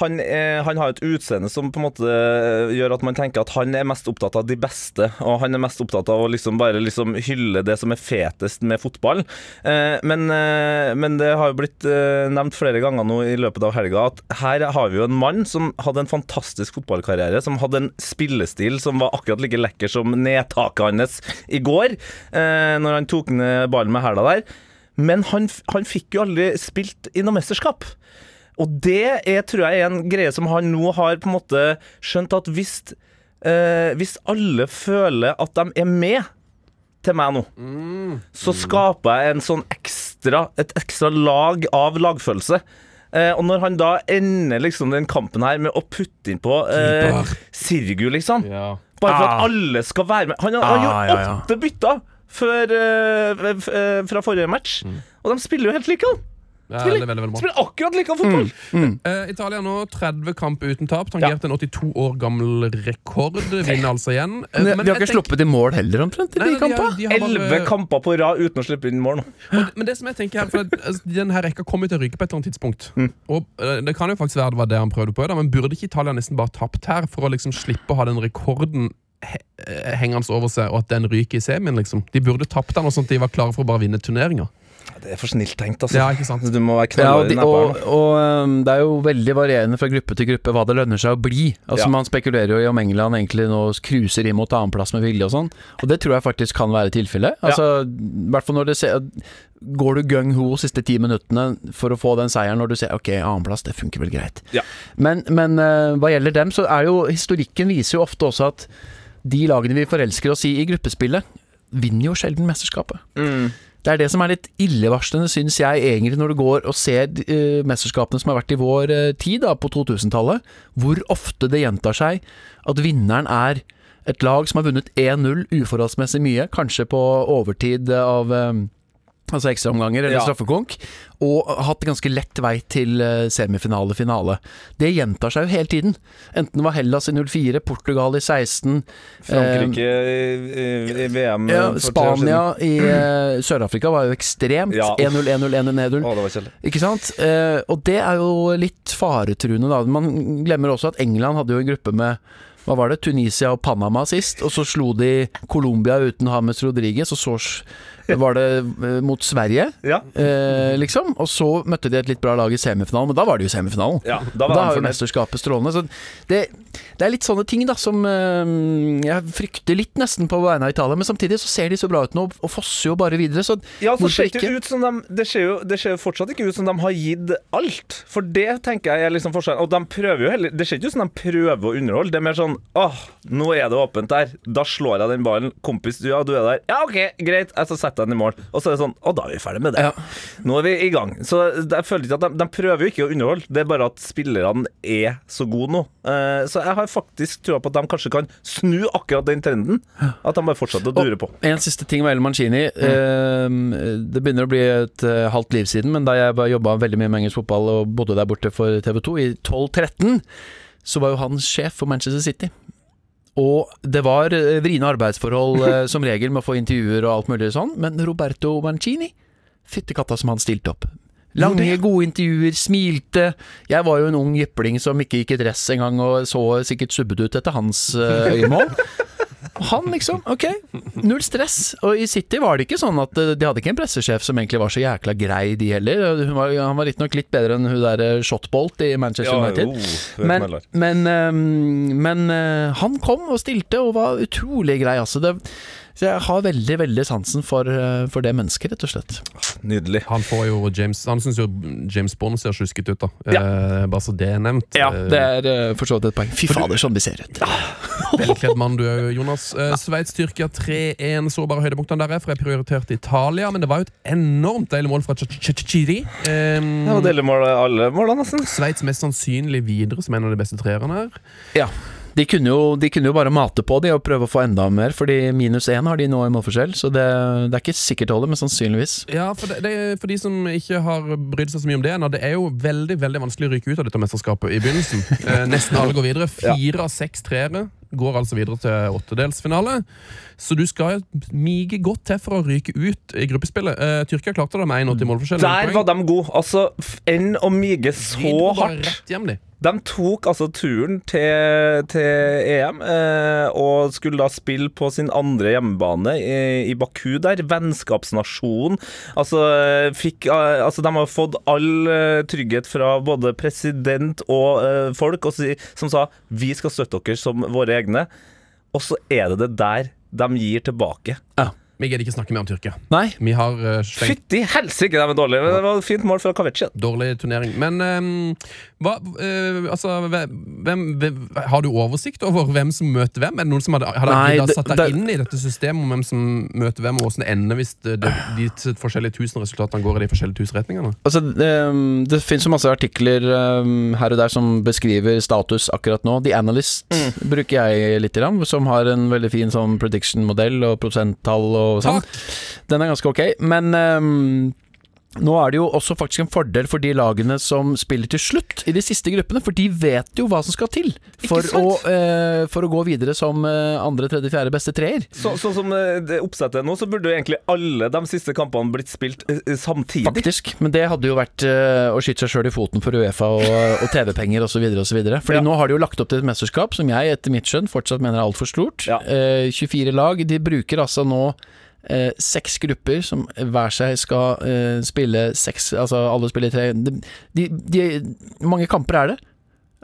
han, er, han har et utseende som på en måte eh, gjør at man tenker at han er mest opptatt av de beste. Og han er mest opptatt av å liksom bare liksom hylle det som er fetest med fotball. Eh, men, eh, men, det har jo blitt eh, nevnt flere ganger nå i løpet av helga at her har vi jo en mann som hadde en fantastisk fotballkarriere. Som hadde en spillestil som var akkurat like lekker som nedtaket hans i går, eh, når han tok ned ballen med hæla der. Men han, han fikk jo aldri spilt i noe mesterskap. Og det er, tror jeg er en greie som han nå har på en måte skjønt at hvis, eh, hvis alle føler at de er med til meg nå, så skaper jeg en sånn ekstra, et ekstra lag av lagfølelse. Eh, og når han da ender liksom den kampen her med å putte inn på eh, Sirgu, liksom Ja. Bare for Ah. at alle skal være med. Han har, han Ah, ja. åtte bytter før, eh, eh, fra forrige match. Og de spiller jo helt like. da. Ja, Spiller, er veldig, veldig spiller akkurat like fotball. Eh, Italia nå 30 kamp uten tap. Tangerte en 82 år gammel rekord. Vinner altså igjen. Uh, Men, men vi har ikke ikke sluppet i mål heller, omtrent, i Nei, nei, de de har bare- kamper på rad uten å slippe inn mål nå. Og, men det som jeg tenker her, for altså, Den rekka kommer til å ryke på et eller annet tidspunkt. Og uh, Det kan jo faktisk være det var det han prøvde på, da, men burde ikke Italia nesten bare tapt her for å liksom slippe å ha den rekorden he eh, hengende over seg, og at den ryker i semien? liksom? De burde tapt den, og sånn at de var klare for å bare vinne turneringa. Det er for snilt tenkt, altså. Ja, ikke sant? Du må være Ja, og, knallhard de, og, og um, det er jo veldig varierende fra gruppe til gruppe hva det lønner seg å bli. Altså Ja. Man spekulerer jo i om England egentlig nå cruiser inn mot annenplass med vilje og sånn, og det tror jeg faktisk kan være tilfellet. Altså, i hvert fall når det ser Går du gung ho siste ti minuttene for å få den seieren når du ser ok, annenplass, det funker vel greit. Ja. Men, men uh, hva gjelder dem, så er jo historikken viser jo ofte også at de lagene vi forelsker oss i i gruppespillet, vinner jo sjelden mesterskapet. Mm. Det er det som er litt illevarslende, syns jeg, egentlig, når du går og ser uh, mesterskapene som har vært i vår uh, tid, da, på 2000-tallet, hvor ofte det gjentar seg at vinneren er et lag som har vunnet 1-0 uforholdsmessig mye, kanskje på overtid av eh, Altså ekstraomganger eller Ja. straffekonk, og hatt ganske lett vei til eh, semifinale, finale. Det gjentar seg jo hele tiden. Enten det var Hellas i 04, Portugal i 16, Frankrike i, i, VM ja, Spania i eh, Sør-Afrika var jo ekstremt. 1-0, 1-0, 1-0, 1-0. siden. Å, det var kjedelig. Ikke sant? Eh, og det er jo litt faretruende, da. Man glemmer også at England hadde jo en gruppe med hva var det, Tunisia og Panama sist, og så slo de Colombia uten Hames Rodriguez, og så var det eh, mot Sverige, Ja. eh, liksom. Og så møtte de et litt bra lag i semifinalen, men da var det jo semifinalen. ja, Da, da var har han jo mesterskapet strålende. Så det, det er litt sånne ting da som eh, jeg frykter litt nesten på vegne av Italia, men samtidig så ser de så bra ut nå, og fosser jo bare videre. Så Ja, så ser det, ut som de, det, ser jo, det ser jo fortsatt ikke ut som de har gitt alt. For det tenker jeg er liksom forskjellen. Og de prøver jo heller Det ser ikke ut som de prøver å underholde. Det er mer sånn Åh, nå er det åpent der. Da slår jeg den ballen. Kompis, du, ja, du er der. Ja, OK, greit. Jeg skal setter jeg den i mål. Og så er det sånn Å, da er vi ferdig med det. Ja. Nå er vi i gang. Så jeg føler ikke at de, de prøver jo ikke å underholde. Det er bare at spillerne er så gode nå. Uh, så jeg har faktisk trua på at de kanskje kan snu akkurat den trenden. At de bare fortsetter å dure på. En siste ting med El Mancini. Eh, det begynner å bli et uh, halvt liv siden, men da jeg jobba veldig mye med engelsk fotball og bodde der borte for TV 2 i 12-13, så var jo han sjef for Manchester City. Og det var eh, vriene arbeidsforhold eh, som regel med å få intervjuer og alt mulig sånn, men Roberto Mancini Fyttekatta som han stilte opp. Lange, gode intervjuer, smilte. Jeg var jo en ung jypling som ikke gikk i dress engang, og så sikkert subbet ut etter hans eh, øyemål. Han liksom, ok, null stress. Og i City var det ikke sånn at eh, de hadde ikke en pressesjef som egentlig var så jækla grei, de heller. Var, han var riktignok litt bedre enn hun der eh, Shotbolt i Manchester United. jo, Men, men, eh, men eh, han kom og stilte og var utrolig grei. Altså det, så jeg har veldig veldig sansen for, eh, for det mennesket, rett og slett. Nydelig. Han får jo James Han syns jo James Bond ser sjusket ut, da. Ja. Eh, bare så det er nevnt. Ja, Eh, Det er eh, for så vidt et poeng. Fy fader, sånn vi ser ut. Velkledd mann du er, Jonas. Eh, Sveits-Tyrkia 3-1. Så bare høydepunktene der, er, for jeg prioriterte Italia. Men det var jo et enormt deilig mål fra Chichiri. Eh, Det var deilig mål, alle målene, nesten. Sveits mest sannsynlig videre som en av de beste treerne her. Ja. De kunne, jo, de kunne jo bare mate på de og prøve å få enda mer, fordi minus én har de nå i målforskjell. Så det, det er ikke sikkert det holder, men sannsynligvis. Ja, for, det, det, for de som ikke har brydd seg så mye om det ennå, det er jo veldig veldig vanskelig å ryke ut av dette mesterskapet i begynnelsen. Eh, nesten alle går videre. Fire av seks treere går altså videre til åttedelsfinale. Så du skal mige godt til for å ryke ut i gruppespillet. Eh, Tyrkia klarte det med 81 målforskjell. Der var de gode. Altså, enn å mige så hardt. Rett hjem, de. De tok altså turen til, til EM eh, og skulle da spille på sin andre hjemmebane i, i Baku der. Vennskapsnasjonen. Altså, eh, fikk, eh, altså de har fått all eh, trygghet fra både president og eh, folk og si, som sa vi skal støtte dere som våre egne. Og så er det det der de gir tilbake. Vi gidder ikke snakke mer om Tyrkia. Nei, Vi har uh, slengt Fytti helsike, det var dårlig. Men det var et fint mål fra Kavici. dårlig turnering. Men um, hva uh, Altså, hvem, hvem, har du oversikt over hvem som møter hvem? Er det noen som hadde, hadde Nei, giddet satt deg det- inn i dette systemet om hvem som møter hvem, og hvordan det ender hvis det, det, de forskjellige tusen resultatene går i de forskjellige tusen retningene? Altså, ehm, det finnes jo masse artikler um, her og der som beskriver status akkurat nå. The Analyst bruker jeg litt, grann, som har en veldig fin sånn prediction-modell og prosenttall og sånn. Den er ganske ok, men ehm, nå er det jo også faktisk en fordel for de lagene som spiller til slutt i de siste gruppene, for de vet jo hva som skal til for, å, eh, for å gå videre som eh, andre, tredje, fjerde beste treer. Så, sånn som eh, det oppsettet nå, så burde jo egentlig alle de siste kampene blitt spilt eh, eh, samtidig. Faktisk, men det hadde jo vært eh, å skyte seg sjøl i foten for Uefa og, og TV-penger osv. Fordi Ja. nå har de jo lagt opp til et mesterskap som jeg etter mitt skjønn fortsatt mener er altfor stort. Ja. Eh, 24 lag. De bruker altså nå eh, seks grupper som hver seg skal eh, spille seks Altså alle spiller tre de, de, de, mange kamper er det?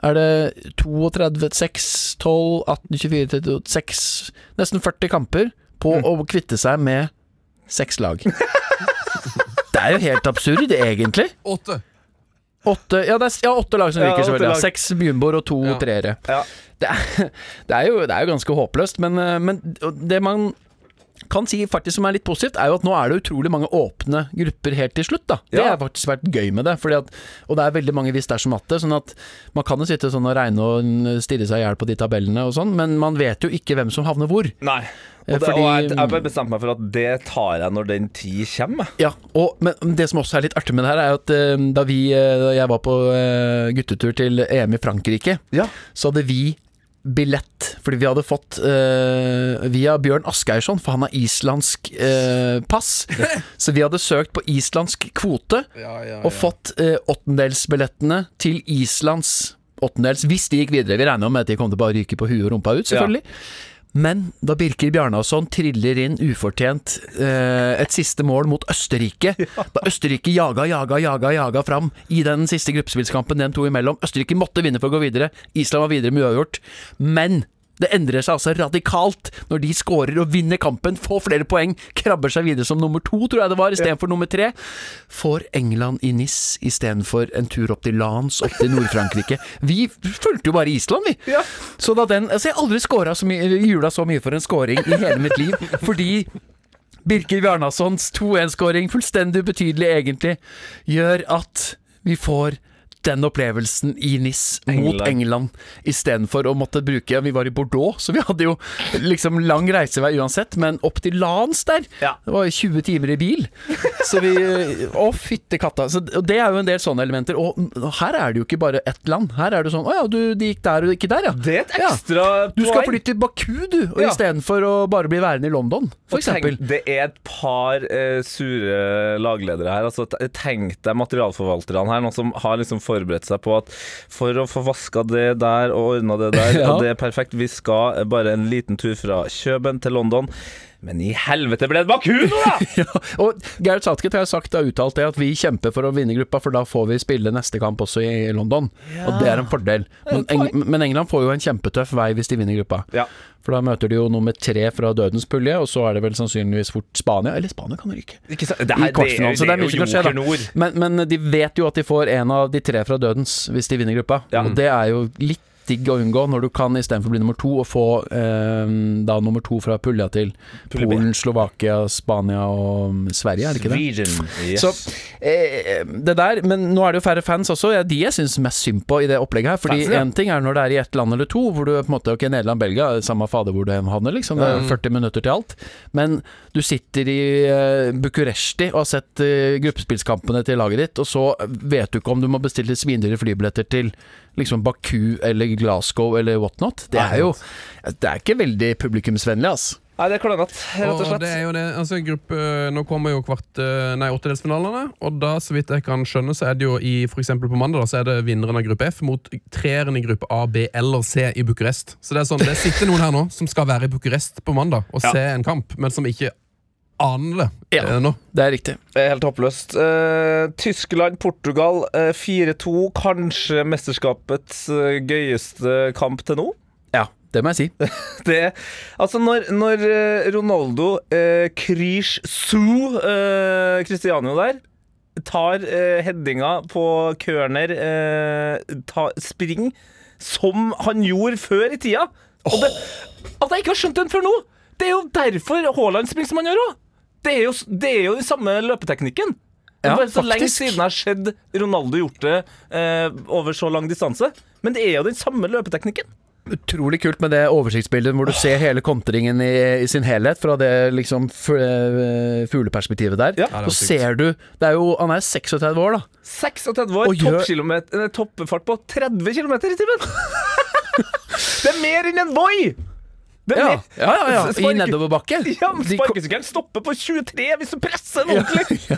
Er det 32, 6, 12, 18, 24, 32, 6 Nesten 40 kamper på Mm. å kvitte seg med seks lag. Det er jo helt absurd, egentlig. Åtte! Åtte, ja, det er, ja, åtte lag som Ja, ryker, åtte selvfølgelig. Ja. lag. Seks jumboer og to Ja. treere. Ja. Det, er, det, er jo, det er jo ganske håpløst, men, eh, men det man kan si faktisk som er litt positivt, er jo at nå er det utrolig mange åpne grupper helt til slutt. da Det Ja. har faktisk vært gøy med det. Fordi at, og det er veldig mange hvis dersom matte. Sånn at man kan jo sitte sånn og regne og stirre seg i hjel på de tabellene og sånn, men man vet jo ikke hvem som havner hvor. Nei. Eh, Og, det, fordi- og jeg, har bare bestemte meg for at det tar jeg når den tid kommer. Ja, og, men det som også er litt artig med det her, er at eh, da vi eh, Da jeg var på guttetur til EM i Frankrike, Ja. så hadde vi billett, fordi vi hadde fått uh, via Bjørn Asgeirsson, for han har islandsk uh, pass. så vi hadde søkt på islandsk kvote og fått uh, åttendelsbillettene til Islands åttendels, hvis de gikk videre. Vi regner med at de kom til å bare ryke på huet og rumpa ut, selvfølgelig. Men da Birker Bjarnason triller inn ufortjent eh, et siste mål mot Østerrike Da Østerrike jaga, jaga, jaga jaga fram i den siste gruppespillskampen, dem to imellom. Østerrike måtte vinne for å gå videre. Island var videre med uavgjort. Men det endrer seg altså radikalt når de skårer og vinner kampen, får flere poeng, krabber seg videre som nummer to, tror jeg det var, istedenfor nummer tre. Får England i NIS istedenfor en tur opp til Lans, opp til Nord-Frankrike. Vi fulgte jo bare Island, vi. Ja. Så da den Altså, jeg har aldri scora så mye, jula så mye for en scoring i hele mitt liv, fordi Birker Bjarnasons 2-1-skåring, fullstendig ubetydelig egentlig, gjør at vi får den opplevelsen i NIS mot England. Istedenfor å måtte bruke Vi var i Bordeaux, så vi hadde jo liksom lang reisevei uansett, men opp til Lans der Ja. Det var 20 timer i bil. Så vi Å, fytte katta. Så, det er jo en del sånne elementer. Og her er det jo ikke bare ett land. Her er det sånn Å ja, du de gikk der og ikke der, ja. Det er et Ja. poeng Du skal flytte til Baku, du, og Ja. istedenfor å bare bli værende i London, eksempel. det er et par uh, sure lagledere her. Altså, tenk deg materialforvalterne her, noen som har liksom forberedt seg på at for å få vaska det der og ordna det der, Ja. og det er perfekt, vi skal bare en liten tur fra Kjøben til London. Men i helvete ble det Baku nå, da! Ja, og Gareth Southgate har sagt og uttalt det at vi kjemper for å vinne gruppa, for da får vi spille neste kamp også i London. Og det er en fordel. Men, Eng men England får jo en kjempetøff vei hvis de vinner gruppa. Ja. For da møter de jo nummer tre fra dødens pulje, og så er det vel sannsynligvis fort Spania. Eller Spania kan ryke. Ikke så, Det, I her, det, kvartfinalen, så det er mye som kan skje, da. Men, men de vet jo at de får en av de tre fra dødens hvis de vinner gruppa. Ja. Og det er jo litt digg å unngå når du kan istedenfor å bli nummer to, og få eh, da nummer to fra pulja til Pulje Polen, Slovakia, Spania og mm, Sverige, er det ikke det? Sweden. Yes. Så eh, det der, Men nå er det jo færre fans også. Ja, de jeg syns mest synd på i det opplegget her. Fordi én ting er når det er i ett land eller to, hvor du på en måte Ok, Nederland, Belgia, samme fader hvor du havner, liksom. Det er 40 minutter til alt. Men du sitter i eh, Bucuresti og har sett eh, gruppespillskampene til laget ditt, og så vet du ikke om du må bestille svindyre flybilletter til liksom Baku eller Glasgow eller whatnot. Det er jo Det er ikke veldig publikumsvennlig, altså. Nei, det er klønete, rett og Og slett. det er jo det, altså gruppe, Nå kommer jo kvart, eh, nei, åttedelsfinalene, og da, så vidt jeg kan skjønne, så er det jo i for på mandag da, så er det vinneren av gruppe F mot treeren i gruppe A, B eller C i Bucuresti. Så det er sånn, det sitter noen her nå som skal være i Bucuresti på mandag og Ja. se en kamp, men som ikke aner det Ja. eh, nå. Det er riktig. Det er helt håpløst. Uh, Tyskland-Portugal uh, 4-2. Kanskje mesterskapets uh, gøyeste kamp til nå? Ja, det må jeg si. Det, altså når, når eh, Ronaldo uh, Krish Su eh, Cristiano der tar eh, headinga på corner, eh, ta, spring som han gjorde før i tida Og det, At jeg ikke har skjønt den før nå! Det er jo derfor Haaland springer som han gjør òg! Det, er jo- det er jo den samme løpeteknikken. Det er Ja, bare så lenge faktisk. siden jeg har sett Ronaldo gjort det eh, over så lang distanse. Men det er jo den samme løpeteknikken. Utrolig kult med det oversiktsbildet hvor du ser hele kontringen i, i sin helhet fra det liksom f- eh, fugleperspektivet der. Ja. Ja, det var Så sykt. ser du Det er jo Han er 36 år, da. 36 år, Og gjør- toppkilometer- eh, toppfart på 30 km i timen! det er mer enn en Voi! Det er Ja, ja, ja, ja. I nedoverbakke. Ja, Sparkesykkelen stopper på 23 hvis du presser den ordentlig!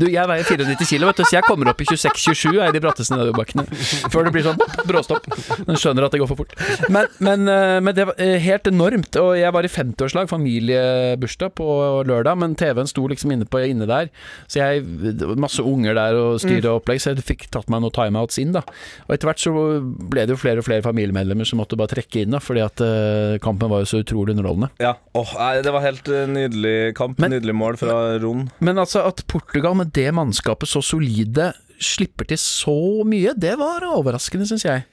Du, jeg veier 94 kilo, vet du, så jeg kommer opp i 26-27 i de bratteste nedoverbakkene. Før det blir sånn bråstopp. Men skjønner at det går for fort. Men, men, eh, men det var eh, helt enormt. Og jeg var i 50-årslag, familiebursdag på lørdag, men TV-en sto liksom inne, på, inne der. Så jeg det Masse unger der og styre og opplegg, så jeg fikk tatt meg noen timeouts inn, da. Og etter hvert så ble det jo flere og flere familiemedlemmer som måtte bare trekke inn, da, fordi at eh, kampen var jo så utrolig underholdende. Ja, oh, nei, Det var helt eh, nydelig kamp. Men- nydelig mål fra Ron. Men altså at Portugal med det mannskapet så solide slipper til så mye, det var overraskende, syns jeg.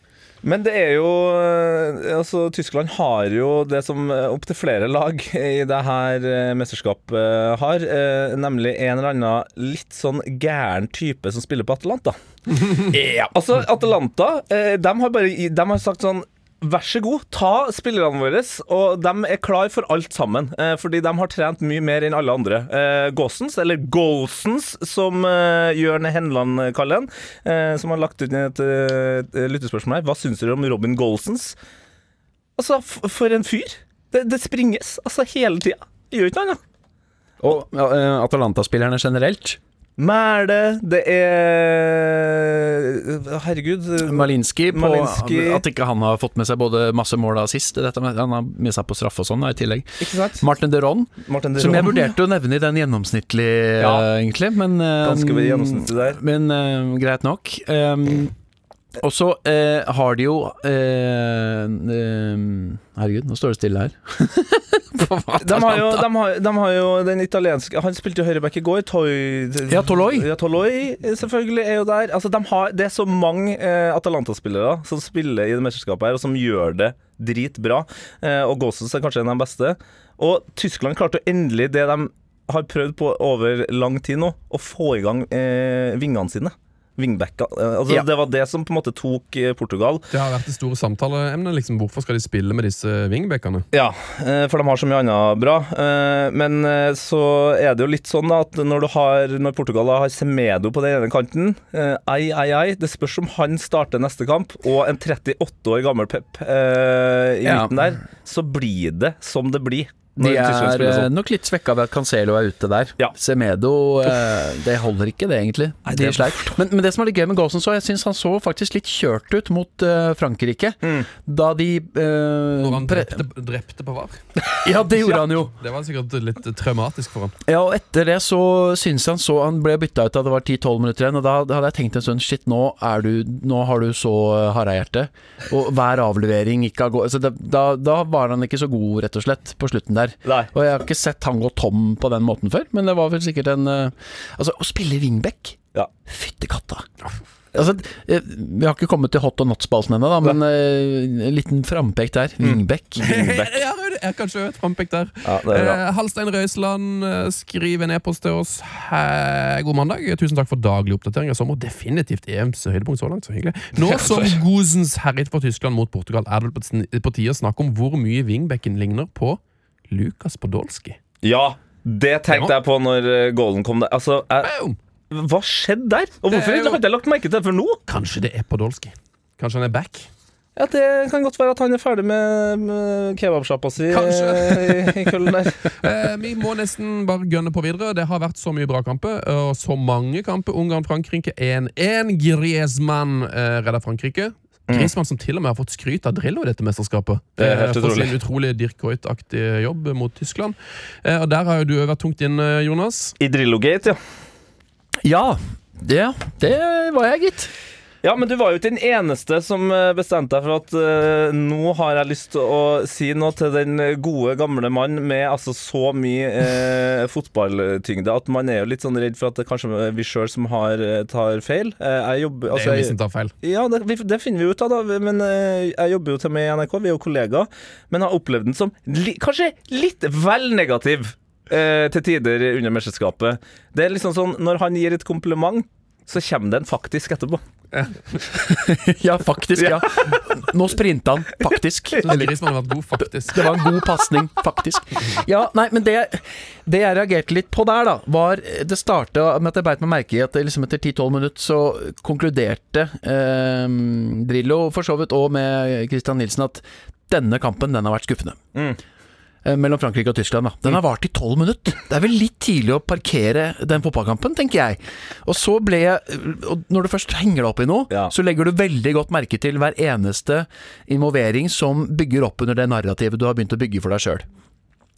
Men det er jo eh, Altså, Tyskland har jo det som opptil flere lag i det her eh, mesterskapet eh, har, eh, nemlig en eller annen litt sånn gæren type som spiller på Atalanta. ja. Altså, Atalanta, eh, de har bare De har sagt sånn Vær så god, ta spillerne våre, og de er klar for alt sammen. Eh, fordi de har trent mye mer enn alle andre. Eh, Gossens, eller Golsens, som eh, Jørn Henland kaller han, eh, som har lagt ut et, eh, lyttespørsmål her. Hva syns dere om Robin Golsens? Altså, for en fyr! Det, det springes altså hele tida. Gjør ikke noe annet. Og ja, eh, Atalanta-spillerne generelt. Mæle, det er Herregud. Malinski, på Malinski. at ikke han har fått med seg både masse mål og assist. Dette han har med seg på straffe og sånn i tillegg. Martin Deron, Martin de som jeg vurderte å nevne i den gjennomsnittlige, Ja. egentlig. Men, eh, Ganske ved gjennomsnittet der. Men uh, greit nok. Um, og så eh, har de jo eh, eh, Herregud, nå står det stille her. De har, jo, de, har, de har jo den italienske Han spilte jo høyreback i går. Toy, Ja, Toloi. Ja, Toloi selvfølgelig er jo der. Altså, de har, det er så mange eh, Atalanta-spillere som spiller i det mesterskapet her, og som gjør det dritbra. Eh, og Gossens er kanskje en av de beste. Og Tyskland klarte endelig det de har prøvd på over lang tid nå, å få i gang eh, vingene sine. Vingbacka. Eh, altså, Ja. Det var det som på en måte tok eh, Portugal. Det har vært det store samtaleemnet. Liksom. Hvorfor skal de spille med disse wingbackene? Ja, eh, for de har så mye annet bra. Men så er det jo litt sånn at når, du har, når Portugal har Semedo på den ene kanten Ei, ei, ei. Det spørs om han starter neste kamp, og en 38 år gammel Pep i i Ja. der, så blir det som det blir. De er sånn. nok litt svekka ved at Cancelo er ute der. Ja. Semedo eh, Det holder ikke, det, egentlig. Nei, det er. Men, men det som er litt gøy med Golsen, så jeg syns han så faktisk litt kjørt ut mot uh, Frankrike. Mm. Da de uh, Når han drepte, drepte på VAR. Ja, det gjorde han jo. Det var sikkert litt traumatisk for ham. Ja, og etter det så syns han så Han ble bytta ut da det var 10-12 minutter igjen, og da hadde jeg tenkt en stund Shit, nå, er du, nå har du så eh, harehjerte. Og hver avlevering gikk av gårde. Så da, da var han ikke så god, rett og slett, på slutten der. Nei. Og jeg har ikke sett han gå tom på den måten før, men det var vel sikkert en eh, Altså, å spille wingback Ja. Fytti katta. Altså, eh, vi har ikke kommet til hot og not-spalten ennå, men eh, en liten frampek der. Wingback. Jeg har, jeg har kanskje et frampek der. Ja, er. Eh, Halstein Røisland, skriver skriv en e-post til oss. Hei, god mandag. Tusen takk for daglig oppdatering av sommer. Definitivt EMs høydepunkt så langt. Så hyggelig. Nå som Gosens herjet for Tyskland mot Portugal, er det på på tide å snakke om hvor mye wingbacken ligner på Lukas Podolski. Ja, det tenkte jeg på når eh, goalen kom der. Altså, jeg, hva skjedde der? Og hvorfor jo- hadde jeg lagt merke til det før nå? Kanskje det er Podolski. Kanskje han er back? Ja, Det kan godt være at han er ferdig med, med kebabsjappa si Kanskje. eh, i, i Køllen der. Eh, vi må nesten bare gønne på videre. Det har vært så mye bra kamper, og så mange kamper. Ungarn-Frankrike 1-1. Griezmann eh, redder Frankrike. Griezmann som til og med har fått skryt av Drillo i dette mesterskapet. Det er helt utrolig. for sin utrolig Dirk Coit-aktige jobb mot Tyskland. Eh, og Der har jo du vært tungt inn, eh, Jonas. I Drillogate, ja. Ja, det, det var jeg, gitt. Ja, men du var jo ikke den eneste som eh, bestemte deg for at uh, nå har jeg lyst til å si noe til den gode, gamle mann med altså så mye uh, fotballtyngde at man er jo litt sånn redd for at det kanskje er vi sjøl som har, tar feil. Uh, jeg jobber Det er altså, jo vi som tar feil. Ja, det, det finner vi ut av, da. Men jeg jobber jo til meg med i NRK, vi er jo kollegaer. Men har opplevd den som li, kanskje litt vel negativ til tider under mesterskapet. Det er liksom sånn, når han gir et kompliment, så kommer den faktisk etterpå. Ja, faktisk. ja Nå sprinta han, faktisk. Vært god, faktisk. Det var en god pasning, faktisk. Ja, nei, men det, det jeg reagerte litt på der, da, var Det starta med at jeg beit meg merke i at liksom etter 10-12 minutter så konkluderte eh, Drillo for så vidt, og med Christian Nilsen, at denne kampen, den har vært skuffende. Mm. Eh, Mellom Frankrike og Tyskland. da Den har vart i tolv minutter. Det er vel litt tidlig å parkere den fotballkampen, tenker jeg. Og så ble jeg og Når du først henger deg opp i noe, Ja. så legger du veldig godt merke til hver eneste involvering som bygger opp under det narrativet du har begynt å bygge for deg sjøl.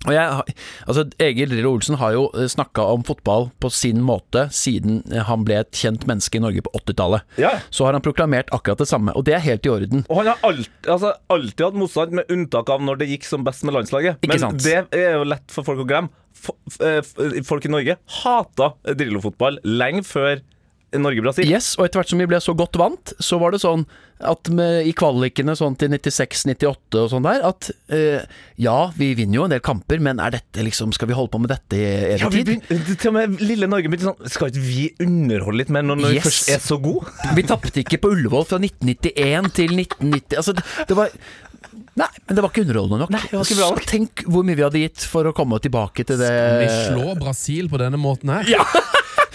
Og jeg, altså Egil Drillo Olsen har jo snakka om fotball på sin måte siden han ble et kjent menneske i Norge på 80-tallet. Ja. Så har han proklamert akkurat det samme, og det er helt i orden. Og han har alltid, altså, alltid hatt motstand, med unntak av når det gikk som best med landslaget. Ikke Men sant? det er jo lett for folk å glemme. Eh, Folk i Norge hata Drillo-fotball lenge før Norge-Brasil. Yes, og etter hvert som vi ble så godt vant, så var det sånn at med, i kvalikene sånn til 96-98 og sånn der, at eh, ja, vi vinner jo en del kamper, men er dette liksom Skal vi holde på med dette i evig Ja, vi tid? begynte, til og med lille Norge begynte sånn Skal ikke vi underholde litt mer når, når vi Yes. først er så gode? Vi tapte ikke på Ullevål fra 1991 til 1990 Altså, det, det var Nei, men det var ikke underholdende nok. det var ikke bra nok. Tenk hvor mye vi hadde gitt for å komme tilbake til det Skal Vi slå Brasil på denne måten her.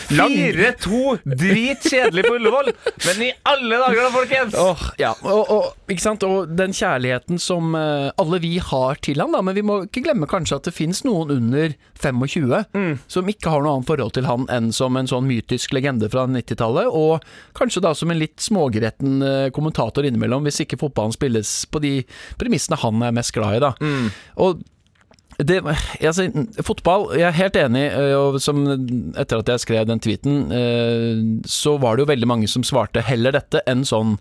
4-2! Dritkjedelig på Ullevål! Men i alle dager da, folkens! Oh, ja, og, og, ikke sant? og den kjærligheten som eh, alle vi har til han, da, men vi må ikke glemme kanskje at det finnes noen under 25 som ikke har noe annet forhold til han enn som en sånn mytisk legende fra 90-tallet, og kanskje da som en litt smågretten eh, kommentator innimellom, hvis ikke fotballen spilles på de premissene han er mest glad i, da. Og det, altså, fotball, jeg er helt enig, øh, og som etter at jeg skrev den tweeten, øh, så var det jo veldig mange som svarte heller dette enn sånn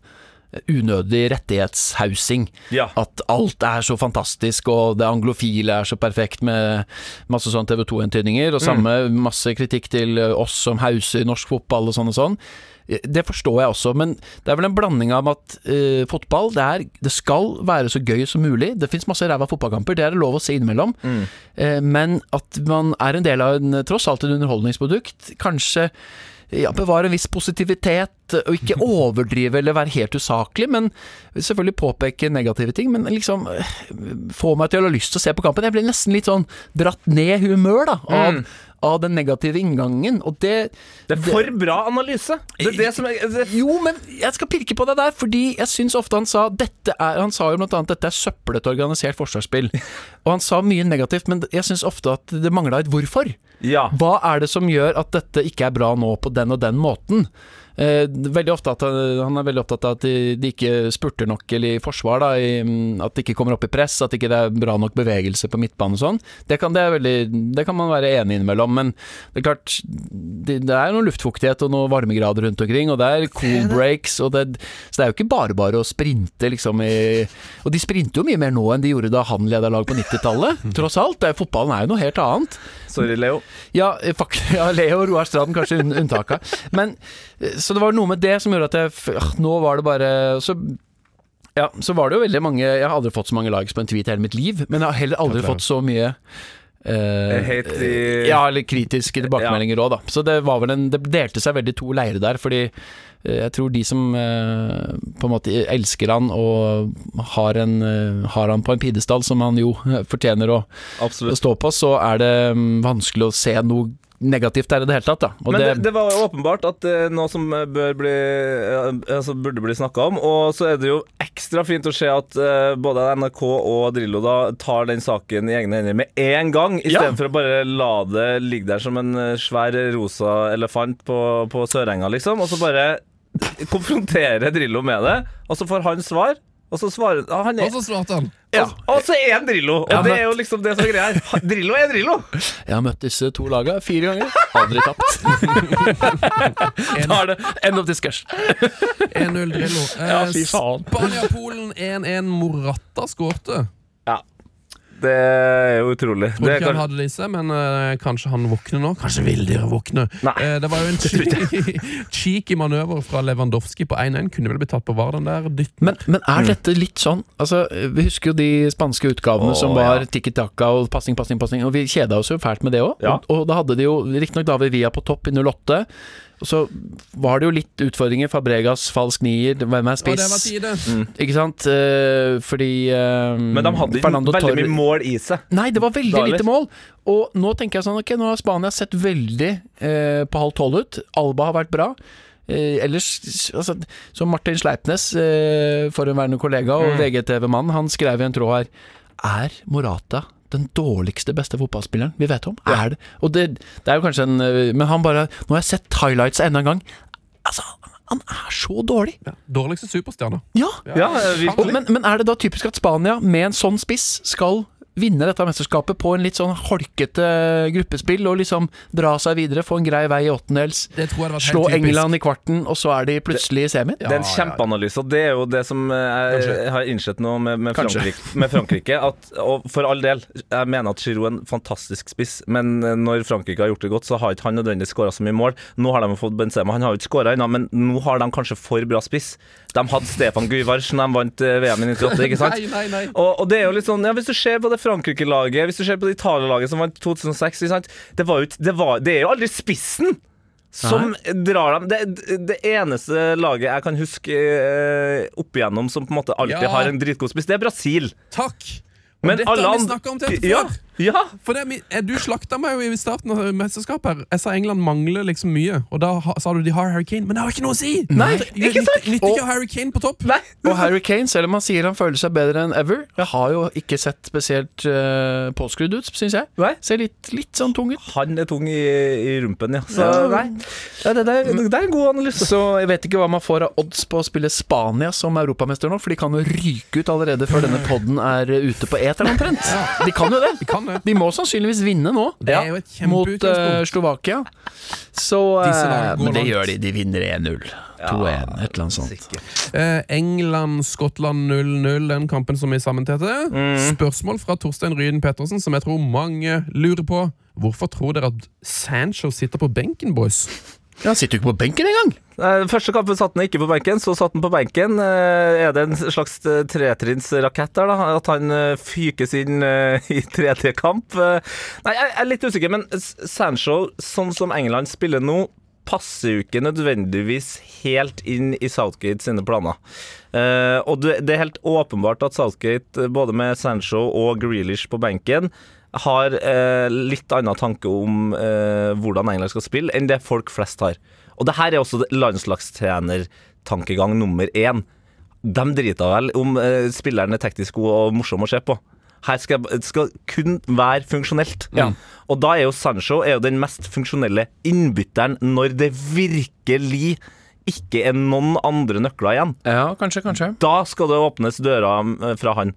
unødig rettighetshausing. Ja. At alt er så fantastisk, og det anglofile er så perfekt med masse sånn TV 2-entydninger, og samme masse kritikk til oss som hauser norsk fotball og sånn og sånn. Det forstår jeg også, men det er vel en blanding av at uh, fotball det, er, det skal være så gøy som mulig. Det fins masse ræva fotballkamper, det er det lov å se innimellom. Eh, men at man er en del av en, tross alt en underholdningsprodukt, kanskje ja, bevare en viss positivitet, og ikke overdrive eller være helt usaklig, men selvfølgelig påpeke negative ting. Men liksom eh, få meg til å ha lyst til å se på kampen. Jeg blir nesten litt sånn dratt ned humør da, av, av den negative inngangen, og det Det er for bra analyse! Det er det som er det, jo, men jeg skal pirke på det der, fordi jeg syns ofte han sa dette er Han sa jo blant annet dette er søplete organisert forsvarsspill. Og han sa mye negativt, men jeg syns ofte at det mangla et hvorfor. Ja. Hva er det som gjør at dette ikke er bra nå på den og den måten? Eh, veldig ofte at, han er veldig opptatt av at de, de ikke spurter nok eller i forsvar. Da, i, mm, at de ikke kommer opp i press, at ikke det er bra nok bevegelse på midtbanen og sånn. Det kan, det, veldig, det kan man være enig innimellom, men det er klart det, det er noe luftfuktighet og noen varmegrader rundt omkring, og det er cool breaks, det, så det er jo ikke bare bare å sprinte, liksom i Og de sprinter jo mye mer nå enn de gjorde da han leda lag på 90-tallet, tross alt. Det er, fotballen er jo noe helt annet. Sorry, Leo. Ja, fuck, ja Leo og Roar Straden, kanskje unn unntaka. Men eh, Så det var noe med det som gjorde at jeg ah, Nå var det bare så ja, så var det jo veldig mange Jeg har aldri fått så mange likes på en tweet i hele mitt liv, men jeg har heller aldri fått så mye Uh, i- Ja, eller kritiske tilbakemeldinger òg, da. Så det var vel en Det delte seg veldig to leirer der, fordi eh, jeg tror de som eh, på en måte elsker han og har, en, eh, har han på en pidestall, som han jo fortjener å å stå på, så er det mm, vanskelig å se noe negativt der i det hele tatt. Da. Og Men det, det, det var åpenbart at det er noe som eh, bør bli, eh, altså burde bli snakka om. Og så er det jo ekstra fint å se at eh, både NRK og Drillo da tar den saken i egne hender med en gang, Ja. For å bare la det ligge der som en eh, svær rosa elefant på, på Sørenga, liksom. Og så bare konfrontere Drillo med det, og så får han svar. Og så svarer ah, han er, Og så svarte han. ja. Og så er han Drillo! Og det er jo liksom det som er greia her. Drillo er Drillo! jeg har møtt disse to laga fire ganger. Aldri tapt. Da er det end of discussion. 1-0 Drillo. Eh, Ja, fy faen. Spania-Polen 1-1. Morata skårte. Det er jo utrolig. Tror ikke han hadde det i seg, men uh, kanskje han våkner nå. Kanskje vil dere våkne. Nei. Eh, det var jo en cheeky, cheeky manøver fra Lewandowski på 1-1. Kunne vel blitt tatt på var, den der dytten. Men, men er dette litt sånn Altså, Vi husker jo de spanske utgavene Åh, som var ja. tikki taka og passing, passing, passing. Og vi kjeda oss jo fælt med det òg. Ja. Og, og da hadde de jo riktignok David Villa på topp i 08. Så var det jo litt utfordringer. Fabregas, falsk nier, hvem er spiss? det var spiss? Ikke sant? Eh, fordi eh, Men de hadde Fernando veldig mye mål i seg. Nei, det var veldig Da, lite mål. Og nå tenker jeg sånn Ok, nå har Spania sett veldig eh, på halv tolv ut. Alba har vært bra. Eh, ellers, altså, som Martin Sleipnes, eh, forhenværende kollega og VGTV-mann, han skrev i en tråd her Er Morata den dårligste beste fotballspilleren vi vet om? Er det? Og det, det er jo kanskje en eh, Men han bare Nå har jeg sett highlights enda en gang. Altså, han er så dårlig. Dårligste superstjerne. Ja. Ja. Og, men, men er det da typisk at Spania med en sånn spiss skal vinne dette mesterskapet på en litt sånn holkete gruppespill og liksom dra seg videre, få en grei vei i åttendels, slå. England i kvarten, og så er de plutselig i semien? Det er en kjempeanalyse, og det er jo det som jeg, jeg har innsett nå med, med, Frankrike, med Frankrike. At, og for all del, jeg mener at Giroud er en fantastisk spiss, men eh, når Frankrike har gjort det godt, så har ikke han nødvendigvis skåra så mye mål. Nå har de fått Benzema, han har jo ikke skåra ennå, men nå har de kanskje for bra spiss. De hadde Stefan Guivarch når de vant eh, VM i 98, ikke sant? Nei, nei, nei. Og, og det er jo litt sånn, ja, Hvis du ser på det Frankrike-laget, hvis du ser på det Italia-laget som vant 2006 ikke sant? Det, var jo, det, var, det er jo aldri spissen som drar dem. Det, det eneste laget jeg kan huske eh, opp igjennom som på en måte alltid Ja. har en dritgod spiss, det er Brasil. Takk! Og Men dette alle har vi snakka om til før. ja. For det, eh, Du slakta meg jo i starten av mesterskapet. her Jeg sa England mangler liksom mye. Og da sa du de har Harry Kane, men det har ikke noe å si! Nei, Det- ikke sant? Nytter nytter ikke Harry Kane på topp. Nei. Og Harry Kane, selv om han sier han føler seg bedre enn ever, har jo ikke sett spesielt uh, påskrudd ut, syns jeg. Nei. Ser litt, litt sånn tung ut. Han er tung i, i rumpen, ja. Så Ja. nei. Det, det, det, det er en god analyse. Så jeg vet ikke hva man får av odds på å spille Spania som europamester nå, for de kan jo ryke ut allerede før denne podden er ute på eteren omtrent. De kan jo det. De kan det. De må sannsynligvis vinne nå. Det er jo et Mot eh, Slovakia. Så går Men det gjør de. De vinner 1-0. 2-1, et eller annet sånt. Eh, England-Skottland 0-0, den kampen som vi sammentete. Mm. Spørsmål fra Torstein Ryden Pettersen, som jeg tror mange lurer på. Hvorfor tror dere at Sancho sitter på benken, boys? Ja, Han sitter jo ikke på benken engang! Første kampen satt han ikke på benken, så satt han på benken. Eh, Er det en slags eh, tretrinnsrakett der, da? At han eh, fykes inn i 3-3-kamp? Eh, Nei, jeg er litt usikker, men Sancho, sånn som England spiller nå, passer jo ikke nødvendigvis helt inn i Southgate sine planer. Og det er helt åpenbart at Southgate, både med Sancho og Grealish på benken, har eh, litt annen tanke om eh, hvordan England skal spille, enn det folk flest har. Og det her er også landslagstrenertankegang nummer én. De driter vel om eh, spilleren er teknisk god og morsom å se på. Her skal det kun være funksjonelt. Ja. Og da er jo Sancho er jo den mest funksjonelle innbytteren når det virkelig ikke er noen andre nøkler igjen. Ja, kanskje, kanskje. Da skal det åpnes dører eh, fra han.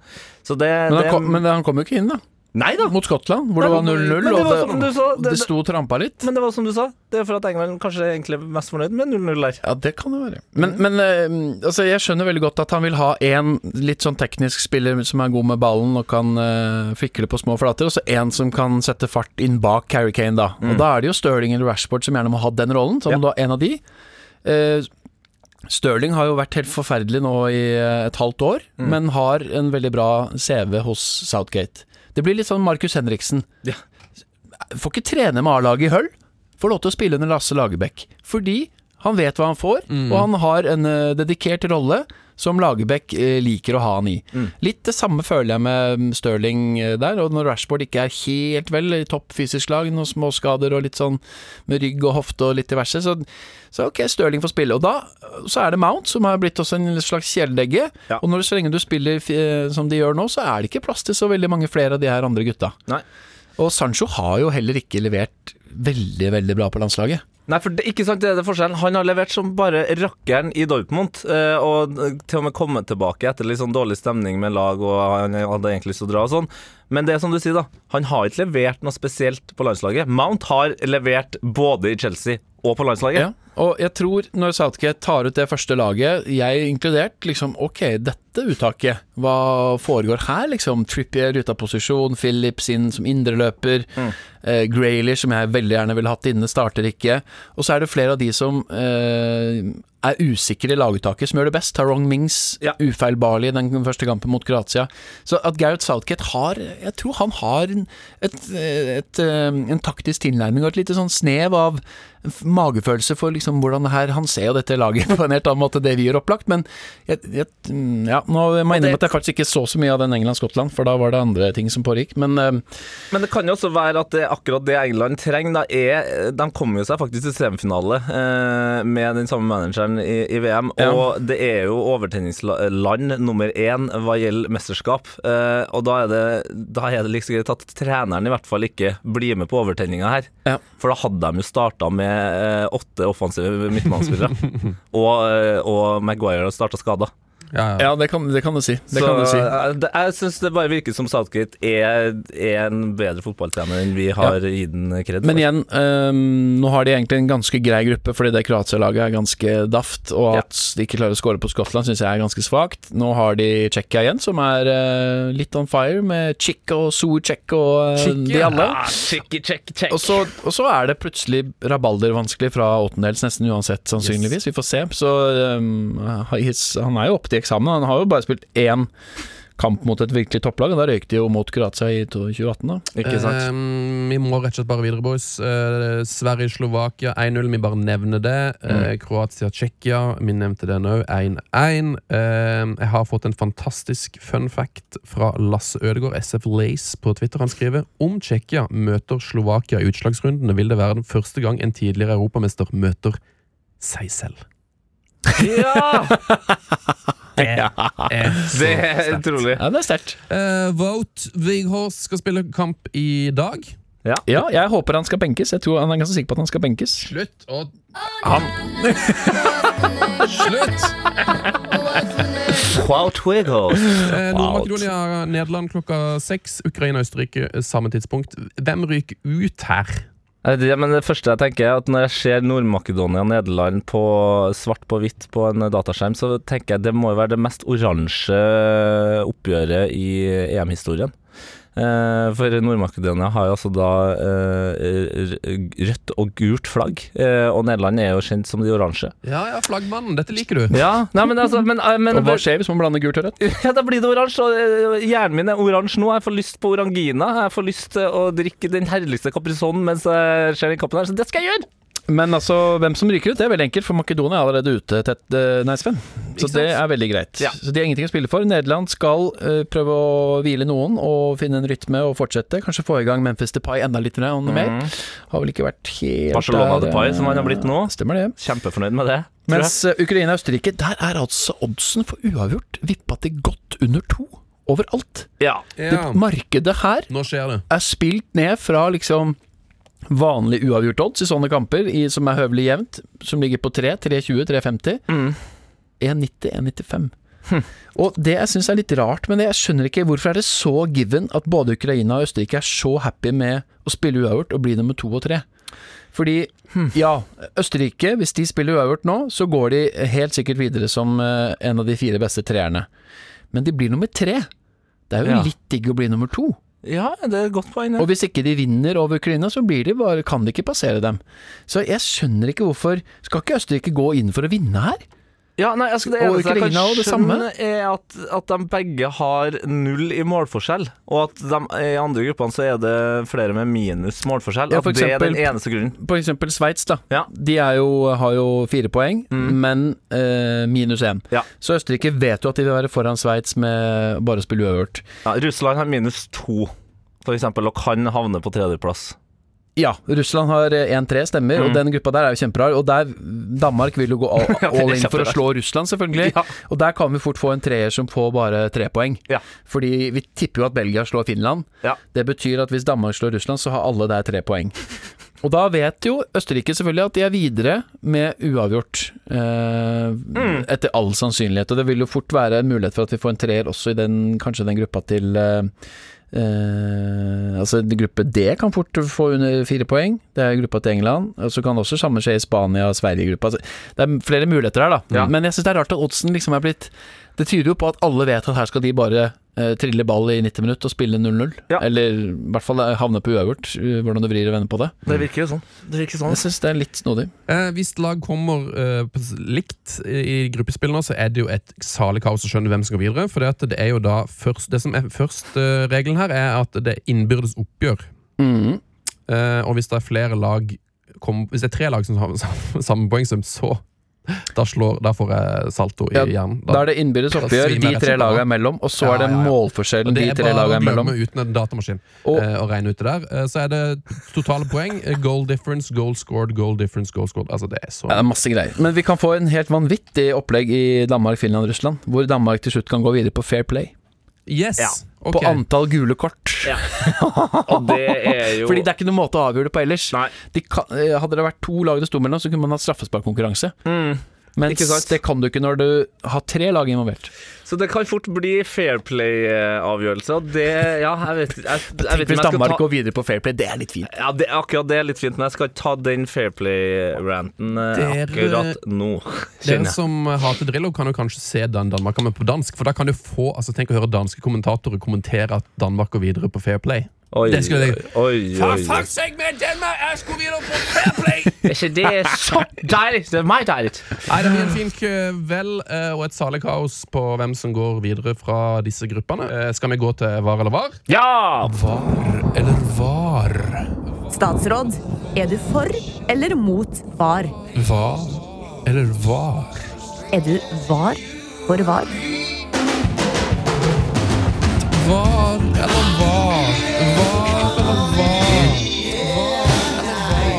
Så det, Men det han kom, men han kom jo ikke inn, da. Nei da! Mot Skottland, hvor Nei, det var 0-0, men det og du det, sa, det- det sto og trampa litt. Men det var som du sa, det er for at England kanskje egentlig er mest fornøyd med 0-0 der. Ja, det kan det være. Men, men eh, altså, jeg skjønner veldig godt at han vil ha én litt sånn teknisk spiller som er god med ballen og kan uh, fikle på små flater, og så én som kan sette fart inn bak Harry Kane, da. Og da er det jo Stirling eller Rashford som gjerne må ha den rollen, som Ja. da en av de. Uh, Stirling har jo vært helt forferdelig nå i eh, et halvt år, men har en veldig bra CV hos Southgate. Det blir litt sånn Markus Henriksen. Ja. Får ikke trene med A-laget i Høll. Får lov til å spille under Lasse Lagerbäck. Fordi han vet hva han får, og han har en eh, dedikert rolle som Lagerbäck eh, liker å ha han i. Mm. Litt det samme føler jeg med mm, Stirling eh, der, og når Rashford ikke er helt vel i topp fysisk lag, noen småskader og litt sånn med rygg og hofte og litt diverse, så, så ok, Stirling får spille. Og da så er det Mount, som har blitt også en slags kjæledegge, Ja. og når så lenge du spiller som de gjør nå, så er det ikke plass til så veldig mange flere av de her andre gutta. Nei. Og Sancho har jo heller ikke levert veldig, veldig bra på landslaget. Nei, for det, ikke sant, det er det forskjellen. Han har levert som bare rakkeren i Dortmund. Eh, og til og med kommet tilbake etter litt sånn dårlig stemning med lag, og han hadde egentlig lyst til å dra og sånn. Men det er som du sier, da. Han har ikke levert noe spesielt på landslaget. Mount har levert både i Chelsea og på landslaget. Ja, og jeg tror når Southgate tar ut det første laget, jeg inkludert, liksom ok, dette uttaket, hva foregår her, liksom? Trippier ute av posisjon, Phillips inn som indreløper, Mm. Eh, Graylish, som jeg veldig gjerne ville hatt inne, starter ikke. Og så er det flere av de som eh, er usikre i laguttaket, som gjør det best. Tarong Mings, Ja. ufeilbarlig i den første kampen mot Kroatia. Så at Gareth Southgate har Jeg tror han har en, et, et, eh, en taktisk tilnærming og et lite sånn snev av magefølelse for liksom hvordan det her Han ser jo dette laget på en helt annen måte det vi gjør opplagt, men jeg, jeg, ja, nå må jeg innrømme at jeg faktisk ikke så så mye av den England-Skottland, for da var det andre ting som pågikk, men eh, Men det kan jo også være at det akkurat det England trenger. Da er, de kom jo seg faktisk til semifinale eh, med den samme manageren i, i VM. Ja. Og det er jo overtenningsland nummer én hva gjelder mesterskap. Eh, og da er, det, da er det liksom greit at treneren i hvert fall ikke blir med på overtenninga her. Ja. For da hadde de jo starta med eh, åtte offensive midtmannsspillere, og, eh, og Maguire starta skada. Ja, ja. ja, det kan, det kan du si. Det Så kan du si. eh, det, jeg syns det bare virker som Southgate er, er en bedre fotballtrener enn vi har gitt den kred for. Men igjen, um, nå har de egentlig en ganske grei gruppe, fordi det Kroatia-laget er ganske daft. Og Ja. at de ikke klarer å skåre på Skottland, syns jeg er ganske svakt. Nå har de Tsjekkia igjen, som er uh, litt on fire, med Chick og Sucek og uh, Chick, de alle. Check, check, check. Og så, og så er det plutselig rabalder vanskelig fra åttendels, nesten uansett, sannsynligvis. Vi får se. Så um, han er jo oppe til eksamen. Han har jo bare spilt én kamp mot et virkelig topplag, og da røyk de jo mot Kroatia i 2018, da. Ikke sant? Um, vi må rett og slett bare videre, boys. Uh, Sverige-Slovakia 1-0, vi bare nevner det. Uh, Kroatia-Tsjekkia, vi nevnte den òg. 1-1. Uh, jeg har fått en fantastisk fun fact fra Lasse Ødegaard, SF Lace, på Twitter. Han skriver om Tsjekkia møter Slovakia i utslagsrundene, vil det være den første gang en tidligere europamester møter seg selv. Ja! Er så Det er sterkt. utrolig. Ja, det er sterkt. Eh, Vote Vighorst skal spille kamp i dag. Ja. Ja, jeg håper han skal benkes. Jeg tror Han er ganske sikker på at han skal benkes. Slutt å Slutt! Wow, Wiggles. Eh, Nord-Makedonia, Nederland klokka seks. Ukraina, Østerrike samme tidspunkt. Hvem ryker ut her? Det, men det første jeg tenker er at Når jeg ser Nord-Makedonia og Nederland på svart på hvitt på en dataskjerm, så tenker jeg det må jo være det mest oransje oppgjøret i EM-historien. Eh, for Nord-Makedonia har jo altså da eh, rødt og gult flagg, eh, og Nederland er jo kjent som de oransje. Ja, ja, flaggmannen. Dette liker du. Ja, nei, men altså men, men, Og hva skjer hvis man blander gult og rødt? Ja, da blir det oransje. og Hjernen min er oransje nå. Jeg får lyst på Orangina. Jeg får lyst til å drikke den herligste Caprisonne mens jeg ser den kappen her, så det skal jeg gjøre! Men altså, hvem som ryker ut, det er veldig enkelt, for Makedonia er allerede ute, tett, eh, nei, Sven. Så det er veldig greit. Ja. Så de har ingenting å spille for. Nederland skal uh, prøve å hvile noen og finne en rytme og fortsette. Kanskje få i gang Memphis Depay enda litt mer. Mm. Har vel ikke vært helt Barcelona der, Depay, eh, som han har blitt nå. Stemmer det. Kjempefornøyd med det. Mens eh, Ukraina og Østerrike, der er altså oddsen for uavgjort vippa til godt under to. Overalt. Ja. Ja. Det markedet her Nå skjer det. er spilt ned fra liksom vanlig uavgjort odds i sånne kamper, i, som er høvelig jevnt, som ligger på 3, 3,20, 3,50. Mm. 1,90, 1,95. Og det jeg syns er litt rart med det, jeg skjønner ikke hvorfor er det så given at både Ukraina og Østerrike er så happy med å spille uavgjort og bli nummer to og tre. Fordi, ja, Østerrike, hvis de spiller uavgjort nå, så går de helt sikkert videre som eh, en av de fire beste treerne. Men de blir nummer tre. Det er jo Ja. litt digg å bli nummer to. Ja, det er et godt poeng. Og hvis ikke de vinner over Ukraina, så de bare, kan de ikke passere dem. Så jeg skjønner ikke hvorfor Skal ikke Østerrike gå inn for å vinne her? Ja, nei, altså det eneste jeg kan skjønne, er at, at de begge har null i målforskjell. Og at de, i andre gruppene så er det flere med minus målforskjell. Ja, at eksempel, det er den eneste grunnen. For eksempel Sveits, da. Ja. De jo, har jo fire poeng, men eh, minus én. Ja. Så Østerrike vet jo at de vil være foran Sveits med bare å spille uavgjort. Ja, Russland har minus to, for eksempel, og kan havne på tredjeplass. Ja, Russland har eh, 1-3, stemmer, og den gruppa der er jo kjemperar. Og der Danmark vil jo gå all, all in for å slå Russland, selvfølgelig. Ja. Og der kan vi fort få en treer som får bare tre poeng. Ja. Fordi vi tipper jo at Belgia slår Finland. Ja. Det betyr at hvis Danmark slår Russland, så har alle der tre poeng. Og da vet jo Østerrike selvfølgelig at de er videre med uavgjort. Eh, Mm. Etter all sannsynlighet. Og det vil jo fort være en mulighet for at vi får en treer også i den, kanskje den gruppa til eh, eh, altså Gruppe D kan fort få under fire poeng. Det er gruppa til England. Og så kan det også samme skje i Spania og Sverige-gruppa. Altså, det er flere muligheter her, da. Ja. Men jeg syns det er rart at oddsen liksom er blitt Det tyder jo på at alle vet at her skal de bare eh, trille ball i 90 minutter og spille 0-0. Ja. Eller i hvert fall havne på uavgjort, uh, hvordan du vrir og vender på det. Det virker jo sånn. Det virker sånn. Jeg syns det er litt snodig. Eh, hvis lag kommer eh, likt i gruppespill nå, så er det jo et salig kaos å skjønne hvem som går videre. For det, at det er jo da først Det som er førsteregelen her, er at det er innbyrdes oppgjør. Mm. Eh, og hvis det er flere lag kom, Hvis det er tre lag som har samme, samme poengsum, så da, slår, da får jeg salto i Ja, hjernen. Da er det innbyrdes oppgjør, de tre lagene imellom, og så Ja, er det ja, tre målforskjellen imellom. det er bare å lagene glemme uten en datamaskin Og- eh, å regne ut det der. Eh, så er det totale poeng. eh, Goal difference, goal scored, goal difference, goal scored. Altså, det er så det er masse greier. Men vi kan få en helt vanvittig opplegg i Danmark, Finland, Russland. Hvor Danmark til slutt kan gå videre på fair play. Yes! Ja, Okay. På antall gule kort. Og det er jo Fordi det er ikke noen måte å avgjøre det på ellers. Nei. De kan, eh, hadde det vært to lag det sto mellom, så kunne man hatt straffesparkkonkurranse. Mm. Mens det kan du ikke når du har tre lag involvert. Så det kan fort bli fair play-avgjørelse, det Ja, jeg vet, jeg, jeg, vet Tenk hvis jeg Danmark ta går videre på fair play, det er litt fint. ja, det, Akkurat det er litt fint, men jeg skal ikke ta den fair play-ranten eh, akkurat nå. Dere Kjenner jeg. som hater Drillo, kan jo kanskje se den Danmark med på dansk. For da kan du få, altså Tenk å høre danske kommentatorer kommentere at Danmark går videre på fair play. Oi, Det skulle jeg- oi, oi, oi. sake, man! Danmark er sko videre på fair play! Er ikke det så deilig? Det er meg deilig. Nei, Det blir en fin kveld eh, og et salig kaos på hvem som går videre fra disse gruppene. Eh, Skal vi gå til var eller var? Ja! Var eller var? Statsråd, er du for eller mot var? Var eller var? Er du var for var? Var eller var? Var eller var?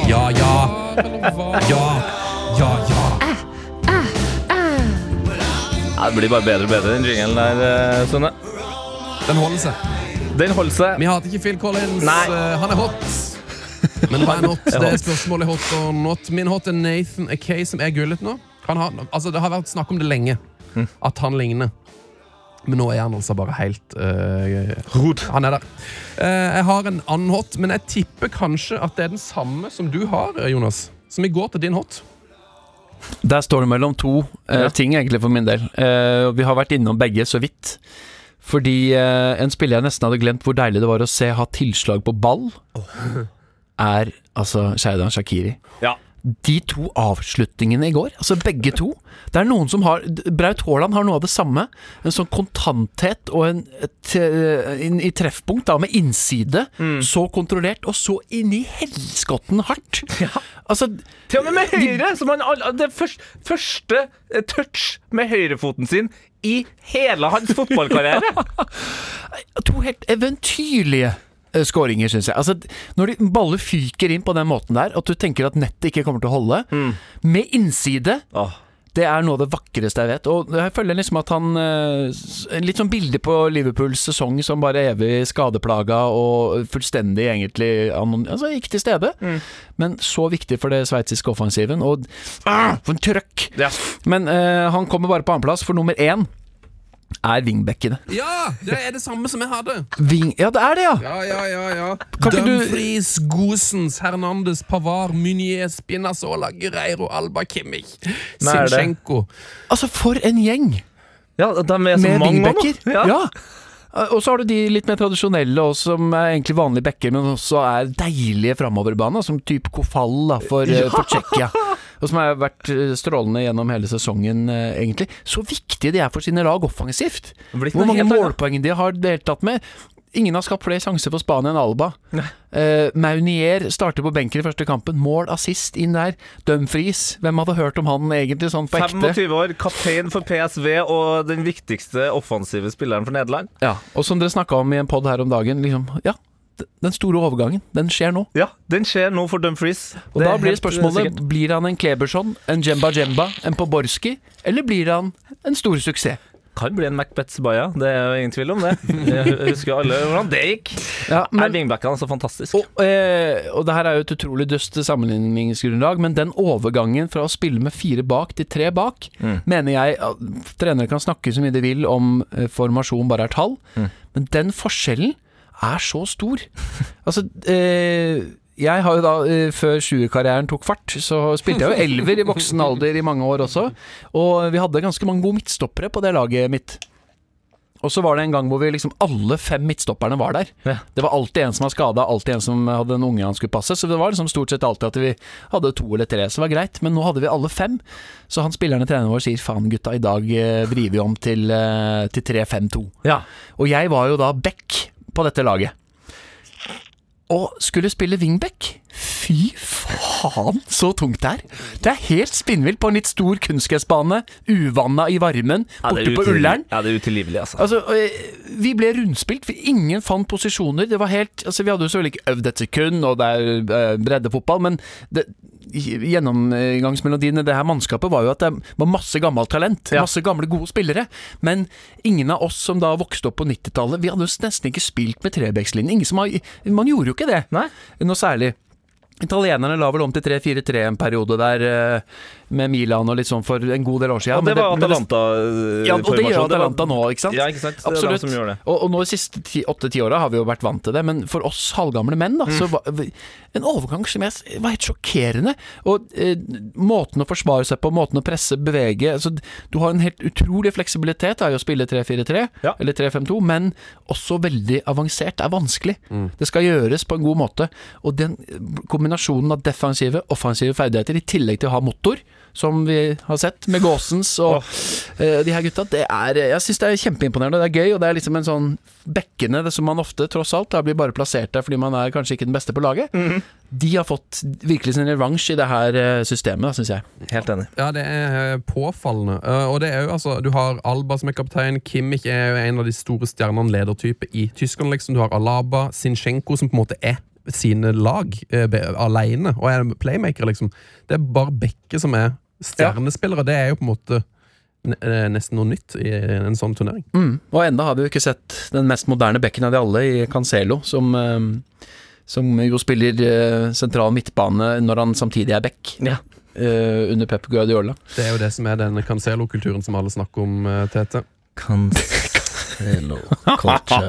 Ja, ja. Ja, ja, ja. Ja, det blir bare bedre og bedre, den jingelen der, eh, Sunne. Den holder seg. Den holder seg. Vi hater ikke Phil Collins. Nei. Eh, han er hot. Men hva er not? Det er spørsmålet hot og not. Min hot er Nathan Akay, som er gullet nå. Han har, altså, det har vært snakk om det lenge, at han ligner. Men nå er han altså bare helt eh, Han er der. Uh, jeg har en annen hot, men jeg tipper kanskje at det er den samme som du har, eh, Jonas. Som i går til din hot. Der står det mellom to uh, ting, egentlig, for min del. Eh, vi har vært innom begge så vidt. Fordi en spiller jeg nesten hadde glemt hvor deilig det var å se ha tilslag på ball, er altså Sheidan Shakiri. Ja. De to avslutningene i går, altså begge to Det er noen som har Braut Haaland har noe av det samme. En sånn kontanthet og en, et, eh, i treffpunkt, da, med innside. Så kontrollert, og så inn i helskotten hardt. Altså Til og med med høyre! Som han, det første, første eh, touch med høyrefoten sin i hele hans fotballkarriere. To helt eventyrlige skåringer, syns jeg. Altså, når de baller fyker inn på den måten der, at du tenker at nettet ikke kommer til å holde, med innside oh. det er noe av det vakreste jeg vet. Og jeg føler liksom at han eh, Litt sånn bilde på Liverpools sesong som bare evig skadeplaga og fullstendig egentlig Altså ikke til stede, men så viktig for det sveitsiske offensiven. Og ah, for en trøkk! Ja. Men uh, han kommer bare på annenplass, for nummer én er wingbackene. Ja! Det er det samme som jeg hadde. Wing ja, det er det, ja! Ja, ja, ja, ja. Kan du- Dumfries, Gosens, Hernandez, Pavar, Munier, Spinazzola, Greiro, Alba, Kimmich, Sinchenko. Altså, for en gjeng! Ja, de er så med wingbacker. Ja. Ja. Eh, Og så har du de litt mer tradisjonelle også, som er egentlig vanlige backer, men også er deilige framoverbane, som type Kofall for, ja. for Tsjekkia. og som har vært eh, strålende gjennom hele sesongen, eh, egentlig. Så viktige de er for sine lag offensivt. Hvor mange målpoeng de har deltatt med. Ingen har skapt flere sjanser for Spania enn Alba. Eh, Maunier starter på benken i første kampen. Mål, assist inn der. Dumfries, hvem hadde hørt om han egentlig sånn på ekte? 25 år, kaptein for PSV og den viktigste offensive spilleren for Nederland. Ja, Og som dere snakka om i en pod her om dagen, liksom, ja, den store overgangen, den skjer nå. Ja, den skjer nå for Dumfries. Og da blir spørsmålet. Blir han en Kleberson, en Jemba Jemba, en Poborski, eller blir han en stor suksess? Kan bli en Macbeth Zubaya, det er jo ingen tvil om det. Jeg husker alle hvordan det gikk. Ja, Men er Wingbackene er så fantastisk. og, eh, og det her er jo et utrolig døst sammenligningsgrunnlag, men den overgangen fra å spille med fire bak til tre bak, Mm. mener jeg at Trenere kan snakke så mye de vil om eh, formasjon bare er tall, Mm. men den forskjellen er så stor. altså eh, jeg har jo da, eh, før 20-karrieren tok fart, så spilte jeg jo elver i voksen alder i mange år også. Og vi hadde ganske mange gode midtstoppere på det laget mitt. Og så var det en gang hvor vi liksom alle fem midtstopperne var der. Ja. Det var alltid en som var skada, alltid en som hadde en unge han skulle passe. Så det var liksom stort sett alltid at vi hadde to eller tre, så det var greit. Men nå hadde vi alle fem. Så han spillerne treneren vår sier faen gutta, i dag driver vrir vi om til, eh, til 3-5-2. Ja. Og jeg var jo da back på dette laget. Og skulle spille wingback. Fy faen, så tungt det er. Det er helt spinnvilt på en litt stor kunstgressbane, uvanna i varmen, Ja, borte på Ullern. Ja, det er utilgivelig, altså. Altså, øh, vi ble rundspilt, ingen fant posisjoner. Det var helt Altså, vi hadde jo selvfølgelig ikke øvd et sekund, og det er øh, breddefotball, men det, gjennomgangsmelodien i det her mannskapet var jo at det var masse gammelt talent. Ja. Masse gamle, gode spillere. Men ingen av oss som da vokste opp på 90-tallet, vi hadde jo nesten ikke spilt med trebekslinje. Ingen som har Man gjorde jo ikke det. Nei. Noe særlig. Italienerne la vel om til 3-4-3 en periode der øh, med Milan og litt sånn for en god del år siden. Og det var Atalanta-formasjon. Ja, og det gjør Atalanta nå, ikke sant? Ja, ikke sant. Det Absolutt. de som gjør det. Og, og nå de siste ti- åtte-ti åra har vi jo vært vant til det, men for oss halvgamle menn, da, Mm. så var en overgang som jeg var helt sjokkerende. Og eh, måten å forsvare seg på, måten å presse, bevege altså, Du har en helt utrolig fleksibilitet da, i å spille 3-4-3 Ja. eller 3-5-2, men også veldig avansert. Det er vanskelig. Mm. Det skal gjøres på en god måte. Og den eh, kombinasjonen av defensive, offensive ferdigheter, i tillegg til å ha motor, som vi har sett med Gåsens og eh, de her gutta, det er Jeg syns det er kjempeimponerende. Det er gøy, og det er liksom en sånn bekkene det som man ofte, tross alt, blir bare plassert der fordi man er kanskje ikke den beste på laget. De har fått virkelig sin revansj i det her eh, systemet, syns jeg. Helt enig. Ja, det er eh, påfallende. Og det er jo altså Du har Alba som er kaptein. Kimmich er jo en av de store stjernene, ledertype, i Tyskland, liksom. Du har Alaba, Sinchenko, som på en måte er sine lag eh, alene, og er playmaker, liksom. Det er bare Bekke som er stjernespillere. Det er jo på en måte eh, nesten noe nytt i en sånn turnering. Mm. Og enda har vi jo ikke sett den mest moderne bekken av de alle, i Cancelo, som eh, som jo spiller eh, sentral midtbane når han samtidig er back. Ja. eh, under Pep Guardiola. Det er jo det som er den Cancelo-kulturen som alle snakker om, eh, Tete.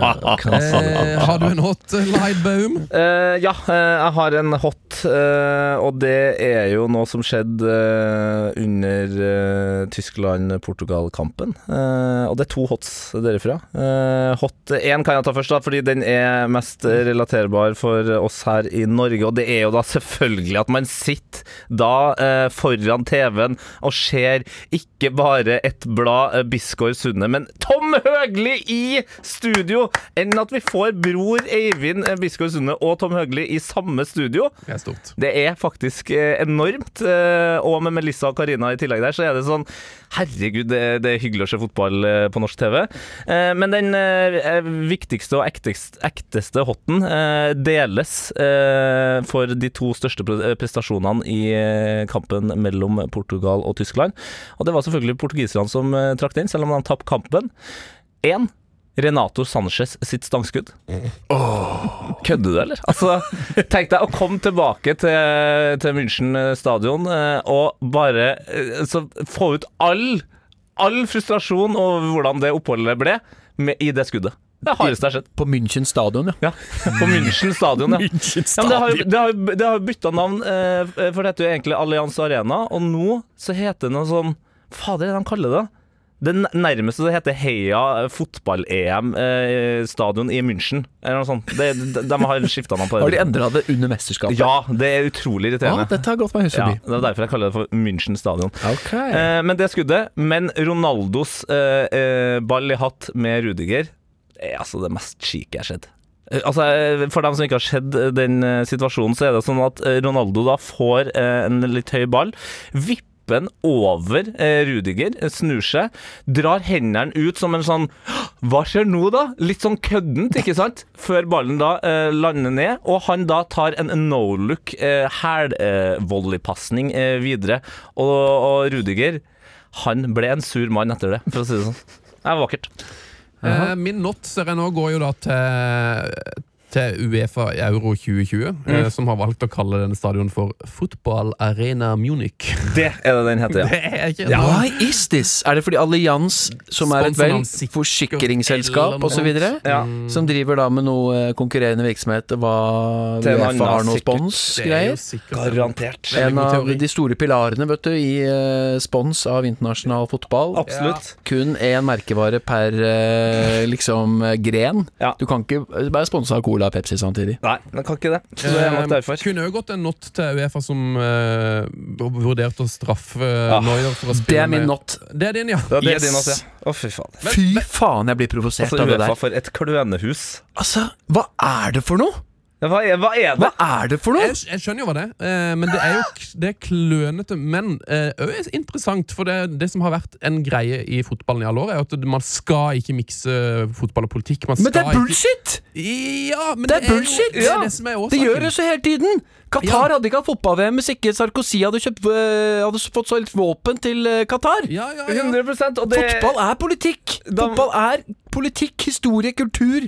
Eh, har du en hot eh, Lightbaum? Uh, ja, eh, jeg har en hot, eh, og det er jo noe som skjedde eh, under eh, Tyskland-Portugal-kampen. Eh, og det er to hots derifra. Uh, hot én kan jeg ta først, da, fordi den er mest relaterbar for oss her i Norge. Og det er jo da selvfølgelig at man sitter da eh, foran TV-en og ser ikke bare et blad uh, Bisgaard Sunde, men Tom Høgli i studio! Enn at vi får bror Eivind Biskov Sunde og Tom Høgli i samme studio. Det er stort. Det er faktisk eh, enormt. eh, Og med Melissa og Karina i tillegg der, så er det sånn Herregud, det, er hyggelig å se fotball eh, på norsk TV. Eh, Men den viktigste og ekteste, ekteste hotten deles eh, for de to største prestasjonene i kampen mellom Portugal og Tyskland. Og det var selvfølgelig portugiserne som trakk den, selv om de tapte kampen. Én Renato Sanchez sitt stangskudd. Kødder du, eller? Altså, tenk deg å komme tilbake til, til München stadion eh, og bare eh, så få ut all, all frustrasjon over hvordan det oppholdet ble, med, i det skuddet. Det hardeste har skjedd. På München stadion, ja. Ja, på München stadion, ja. ja men det har jo det det bytta navn, eh, for det heter jo egentlig Allianz Arena, og nå så heter det noe sånn Fader, hva de kaller det? Det nærmeste det heter Heia fotball-EM-stadion i München, eller noe sånt. Det, de, de har skifta navn på det. Har de endra det under mesterskapet? Ja, det er utrolig Ah, irriterende. dette har gått meg hus Ja, det er derfor jeg kaller det for München stadion. Okay. Eh, men det skuddet, men Ronaldos eh, eh, ball i hatt med Rudiger, er altså det mest chique jeg har sett. Eh, Altså, eh, For dem som ikke har sett eh, den eh, situasjonen, så er det sånn at eh, Ronaldo da får eh, en litt høy ball, vipper den over eh, Rudiger, eh, snur seg, drar hendene ut som en sånn Hva skjer nå, da? Litt sånn køddent, ikke sant? Før ballen da eh, lander ned, og han da tar en no-look eh, hælvolleypasning eh, videre. Og, og Rudiger, han ble en sur mann etter det, for å si det sånn. Det er vakkert. Eh, min not ser jeg nå går jo da til til Uefa Euro 2020, mm. som har valgt å kalle denne stadion for Football Arena Munich. Det er det den heter, ja. Det er ikke Why is this? Er det fordi Allianz, som er et vel forsikringsselskap osv., Ja. som driver da med noe eh, konkurrerende virksomhet, hva Til Uefa har noe er spons-greier? Garantert. En av de store pilarene vet du, i eh, spons av internasjonal fotball. Absolutt. Kun én merkevare per eh, liksom eh, gren. Ja. Du kan ikke være sponsa av Cola og Pepsi samtidig. Nei, den kan ikke det. Så det er nok Eh. Kunne jo gått en not til Uefa som eh, vurderte å straffe Ja. Neuer for å Det er min not. Det er din, ja. Ja, det er Yes. din også, ja. Å, fy faen. Fy faen, jeg blir provosert Altså, av det der. Altså, Uefa for et klønehus. Altså, hva er det for noe? Hva er, hva er det? Hva er det for noe? Jeg, jeg skjønner jo hva det er, eh, men det er jo det er klønete. Men eh, også er interessant, for det, det som har vært en greie i fotballen i alle år, er at man skal ikke mikse fotball og politikk. Man Men det er bullshit! Ikke, ja, men Det er bullshit! Jo, det Ja. er det er Det gjør det så hele tiden! Qatar Ja. hadde ikke hatt fotball-VM hvis ikke Sarkozy hadde, kjøpt, øh, hadde fått solgt våpen til øh, Qatar. Ja, ja, ja. 100 og det Fotball er politikk! Da- Fotball er politikk, historie, kultur,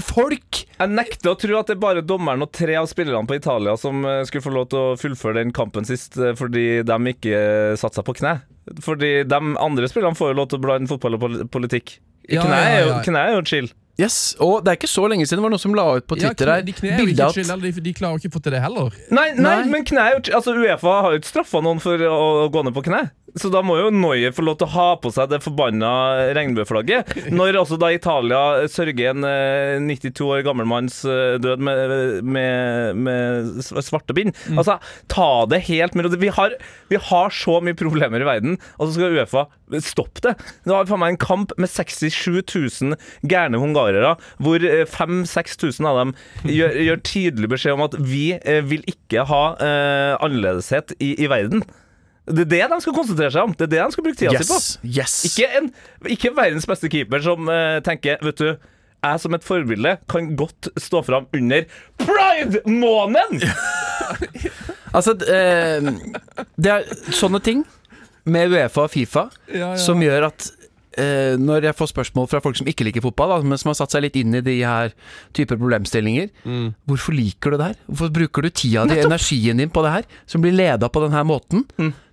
folk. Jeg nekter å tro at det er bare dommeren og tre av spillerne på Italia som eh, skulle få lov til å fullføre den kampen sist, eh, fordi de ikke eh, satte seg på kne. Fordi de andre spillerne får jo lov til å blande fotball og politikk. Ja, kne, ja, er jo, ja. kne er jo chill. Yes, Og det er ikke så lenge siden det var noen som la ut på Ja, Twitter kne- de kne er ikke at skyld, de, de klarer jo ikke å få til det heller. Nei, nei, Nei. men kne er jo Altså, Uefa har jo ikke straffa noen for å, å gå ned på kne. Så da må jo Neuer få lov til å ha på seg det forbanna regnbueflagget. Når også da Italia sørger en eh, 92 år gammel manns eh, død med, med, med svarte bind. Altså, ta det helt med ro. Vi har, vi har så mye problemer i verden, og så skal Uefa stoppe det. Nå har vi faen meg en kamp med 67 000 gærne hungarere, hvor 5000-6000 av dem gjør, gjør tydelig beskjed om at vi eh, vil ikke ha uh, annerledeshet i, i verden. Det er det de skal konsentrere seg om. Det er det de skal bruke tida si på. Yes, yes. Ikke, en, ikke verdens beste keeper som uh, tenker Vet du, jeg som et forbilde kan godt stå fram under pride-måneden! Altså, uh, det er sånne ting med Uefa og Fifa Ja, ja. som gjør at uh, når jeg får spørsmål fra folk som ikke liker fotball, da, men som har satt seg litt inn i de her typer problemstillinger Hvorfor liker du det her? Hvorfor bruker du tida di, energien din på det her, som blir leda på den her måten?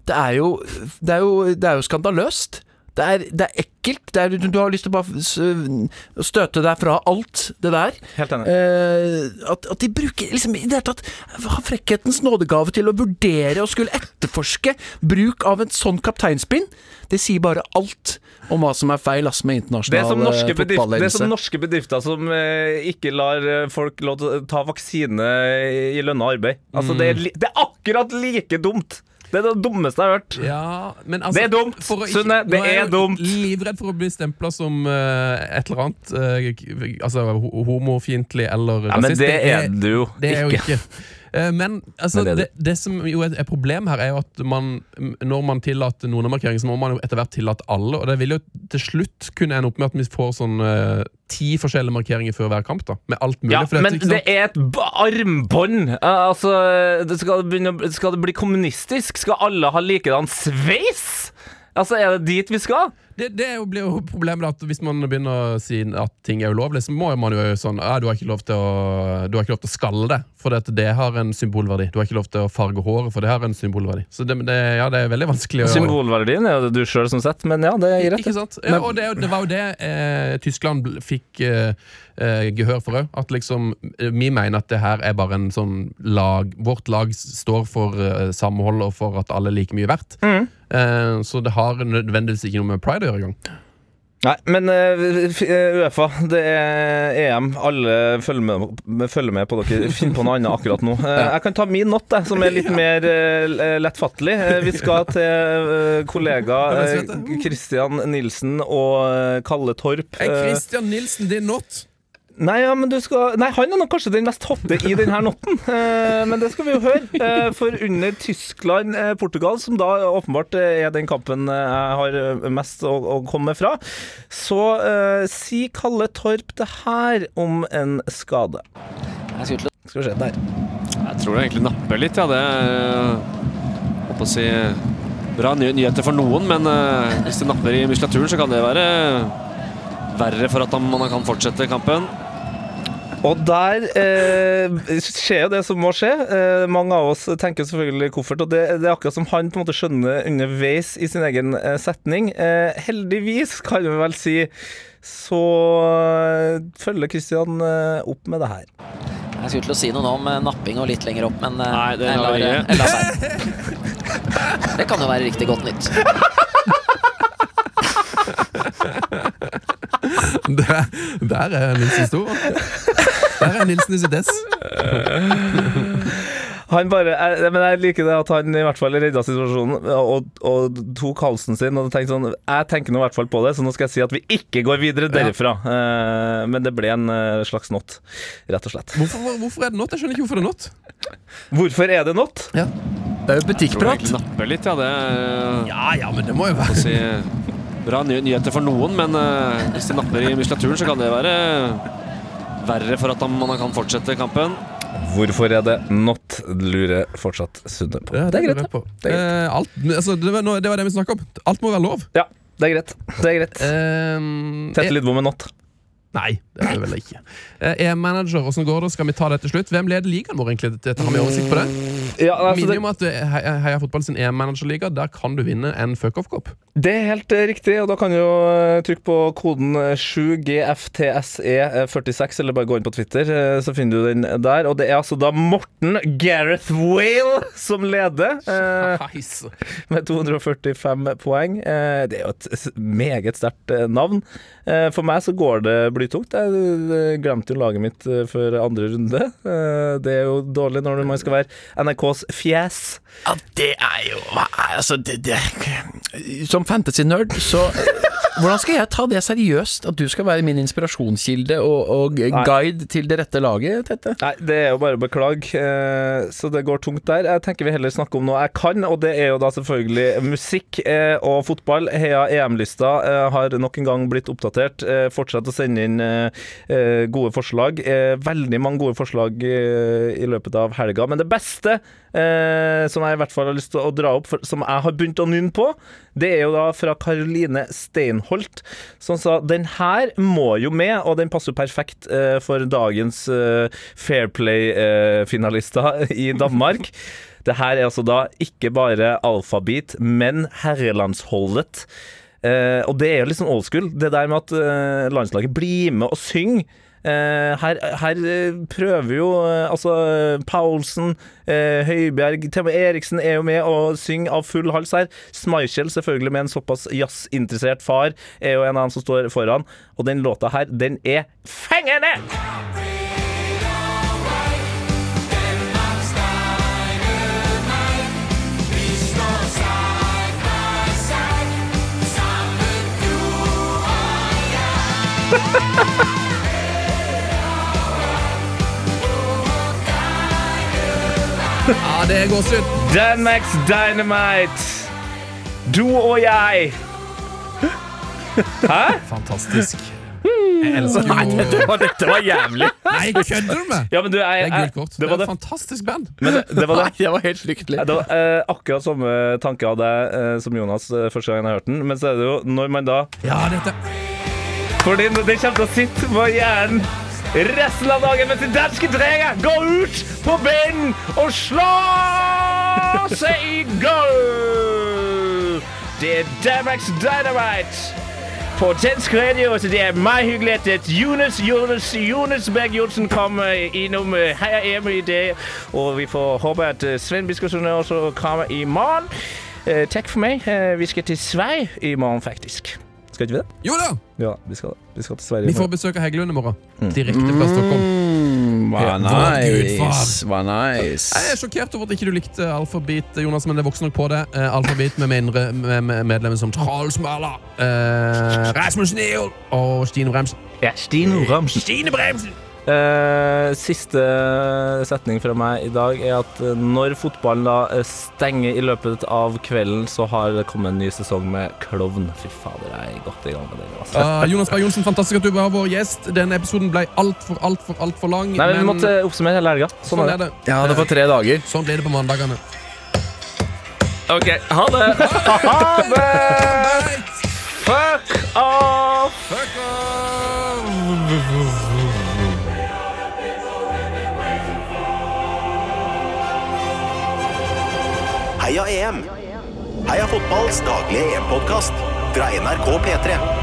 Det, er jo, det, er jo, det er jo skandaløst. Det er, det er ekkelt. Det er, du, du har lyst til å bare støte deg fra alt det der. Helt enig. Eh, at, at de bruker liksom i det hele tatt har frekkhetens nådegave til å vurdere og skulle etterforske bruk av en sånn kapteinspinn. Det sier bare alt om hva som er feil ass, med Det er, som internasjonal eh, det er som norske bedrifter som eh, ikke lar eh, folk lov til å ta vaksine i lønna arbeid. Altså, det, er det er akkurat like dumt! Det er det dummeste jeg har hørt. Ja, men altså, Det er dumt, Sunne, det ikke- Sunne, det er, er dumt. Livredd for å bli stempla som uh, et eller annet Uh, Altså ho- homofiendtlig eller Ja, men rasist. det er du jo Det er jo ikke. Eh, Men, altså, Men det det, det som jo er, problemet her, er jo at man, når man tillater noen av markeringene, så må man jo etter hvert tillate alle. Og det vil jo til slutt kunne ende opp med at vi får sånn eh, ti forskjellige markeringer før hver kamp. da Med alt mulig. Ja, for dette, men ikke det er et armbånd! Eh, Altså, det skal, det begynne, skal det bli kommunistisk? Skal alle ha likedan sveis? Altså, er det dit vi skal? det, det blir jo problemet at hvis man begynner å si at ting er ulovlig, så må man jo sånn ja, du, har ikke lov til å, du har ikke lov til å skalle det, for det, det har en symbolverdi. Du har ikke lov til å farge håret, for det har en symbolverdi. Så det, det, ja, det er veldig vanskelig å Symbolverdien er jo det du sjøl som sett, men ja, det gir rett. Ikke sant? Ja, og det, det var jo det eh, Tyskland fikk eh, eh, gehør for òg. At liksom eh, Vi mener at det her er bare en sånn lag Vårt lag står for eh, samhold og for at alle er like mye verdt. Mm. Eh, så det har nødvendigvis ikke noe med pride å gjøre engang. Nei, men eh, Uefa, det er EM. Alle følger med, følger med på dere. Finn på noe annet akkurat nå. Eh, Jeg kan ta min natt, som er litt mer lettfattelig. Vi skal til kollega. Christian Nilsen og Kalle Torp. Er Christian Nilsen din not? Nei, ja, men du skal Nei, han er nok kanskje den mest hotte i denne notten. Eh, men det skal vi jo høre. Eh, for under Tyskland-Portugal, som da åpenbart eh, er den kampen eh, jeg har eh, mest å, å komme fra, så eh, si Kalle Torp det her om en skade. Skal vi se der. Jeg tror det egentlig napper litt, ja. Det er å si bra ny nyheter for noen, men eh, hvis det napper i muskulaturen, så kan det være verre for at man kan fortsette kampen. Og der eh, skjer jo det som må skje. Eh, mange av oss tenker selvfølgelig koffert, og det, det er akkurat som han på en måte skjønner underveis i sin egen eh, setning. Eh, heldigvis, kan vi vel si, så eh, følger Kristian eh, opp med det her. Jeg skulle til å si noe nå om napping og litt lenger opp, men Nei, det jeg lar jeg lar være. Det kan jo være riktig godt nytt. Der, der er Nilsen stor. Der er Nilsen i sitt ess. Han bare, jeg, men jeg liker det at han i hvert fall redda situasjonen og, og tok halsen sin. Og tenkte sånn, Jeg tenker nå i hvert fall på det, så nå skal jeg si at vi ikke går videre derifra. Eh, men det ble en eh, slags not, rett og slett. Hvorfor, hvorfor er det not? Jeg skjønner ikke hvorfor det er not. Hvorfor er det not? Det er jo Jeg tror jeg butikkprat. napper litt, ja. Det Ja, ja, men det må jo være si bra ny nyheter for noen, men eh, hvis det napper i muskulaturen, så kan det være verre for at man kan fortsette kampen. Hvorfor er det not, lurer fortsatt Sunne på. ja, det er greit. Det er greit. Eh, alt, altså, det, var, det var det vi snakka om. Alt må være lov. Ja, det er greit. Det er greit. Um, Tete Lidbom med not. Nei, det er det vel ikke. Eh, E-manager, åssen går det? Skal vi ta det til slutt? Hvem leder ligaen vår, egentlig? Har vi oversikt på det? Ja, altså, Minner om at eh, Heia Heia Fotball sin E-managerliga, der kan du vinne en fuckoff-kopp. det er helt eh, riktig, og da kan du jo eh, trykke på koden eh, 7GFTSE46, E eller bare gå inn på Twitter, eh, så finner du den der. Og det er altså da Morten Gareth Whale som leder. Scheisse. Med 245 poeng. Eh, Det er jo et meget sterkt eh, navn. Eh, For meg så går det blytungt. Jeg eh, glemte jo laget mitt eh, før andre runde. Det er jo dårlig når man skal være NRKs fjes. Ja, det er jo Altså, det, det Som fantasy-nerd, så Hvordan skal jeg ta det seriøst? At du skal være min inspirasjonskilde og, og guide til det rette laget, Tette? Nei, det er jo bare å beklage. Så det går tungt der. Jeg tenker vi heller snakker om noe jeg kan, og det er jo da selvfølgelig musikk og fotball. Heia EM-lista har nok en gang blitt oppdatert. Eh, Fortsett å sende inn eh, eh, gode forslag. Veldig mange gode forslag i løpet av helga. Men det beste som jeg i hvert fall har lyst til å dra opp, som jeg har begynt å nynne på, det er jo da fra Karoline Steinholt, som sa den her må jo med, og den passer perfekt for dagens Fair Play-finalister i Danmark. Det her er altså da ikke bare alfabet, men herrelandsholdet. Eh, og det er jo litt sånn old school, det der med at uh, landslaget blir med og synger. Uh, her, her prøver jo altså Paulsen, Høibjerg, Theo Eriksen er jo med og synger av full hals her. Schmeichel, selvfølgelig med en såpass jazzinteressert far, er jo en av dem som står foran. Og den låta her, den er fengende! Ja, det er gåsehud. Max Dynamite! Du og jeg. Hæ? Fantastisk. Jeg elsker jo Dette var, dette var jævlig. Nei, kødder du med? Ja, men du, Det jeg, er jeg, gult kort. det var det det. er et fantastisk band. Men det, det var det. det var helt fryktelig. Det var eh, akkurat samme tanke av deg eh, som Jonas eh, første gang jeg hørte den. Men så er det jo når man da Ja, dette Fordi det kommer til å sitte på hjernen resten av dagen mens de danske drenger går ut på banen og slår seg i goal! Det er Danmarks Dynamite på dansk radio, så det er meget hyggelig at Jonas, Jonas, Jonas Berg Johnsen kommer innom her hjemme EM i dag. Og vi får håpe at uh, Sven Biskosund også kommer i morgen. Takk for meg. Vi skal til Sverige i morgen, faktisk. Skal ikke vi det? Jo da! Ja, vi skal, vi skal til Sverige. Vi får besøk av Heggelund i morgen. Direkte fra Stockholm. Mm, hva nice. Hva nice. Jeg er sjokkert over at ikke du likte Alfabet, Jonas, men det vokser nok på det. Eh, Alfabet med, mindre, med, med medlemmer som Charles Mahler, eh, Rasmus Niel og Stine Bremsen. Ja, Stine Bremsen. Stine Bremsen! Eh, siste setning fra meg i dag er at eh, når fotballen da eh, stenger i løpet av kvelden, så har det kommet en ny sesong med Klovn. Fy fader, jeg er godt i gang med det. Altså. Uh, Jonas Berg Johnsen, fantastisk at du var vår gjest. Denne episoden ble altfor, altfor, altfor lang. Nei, men... vi måtte oppsummere hele helga. Sånn sånn er er det. det. Ja, det var tre dager. Sånn blir det på mandagene. OK, ha det! Ha det! Fuck off! Fuck off! Heia EM! Heia fotballs daglige EM-podkast fra NRK P3.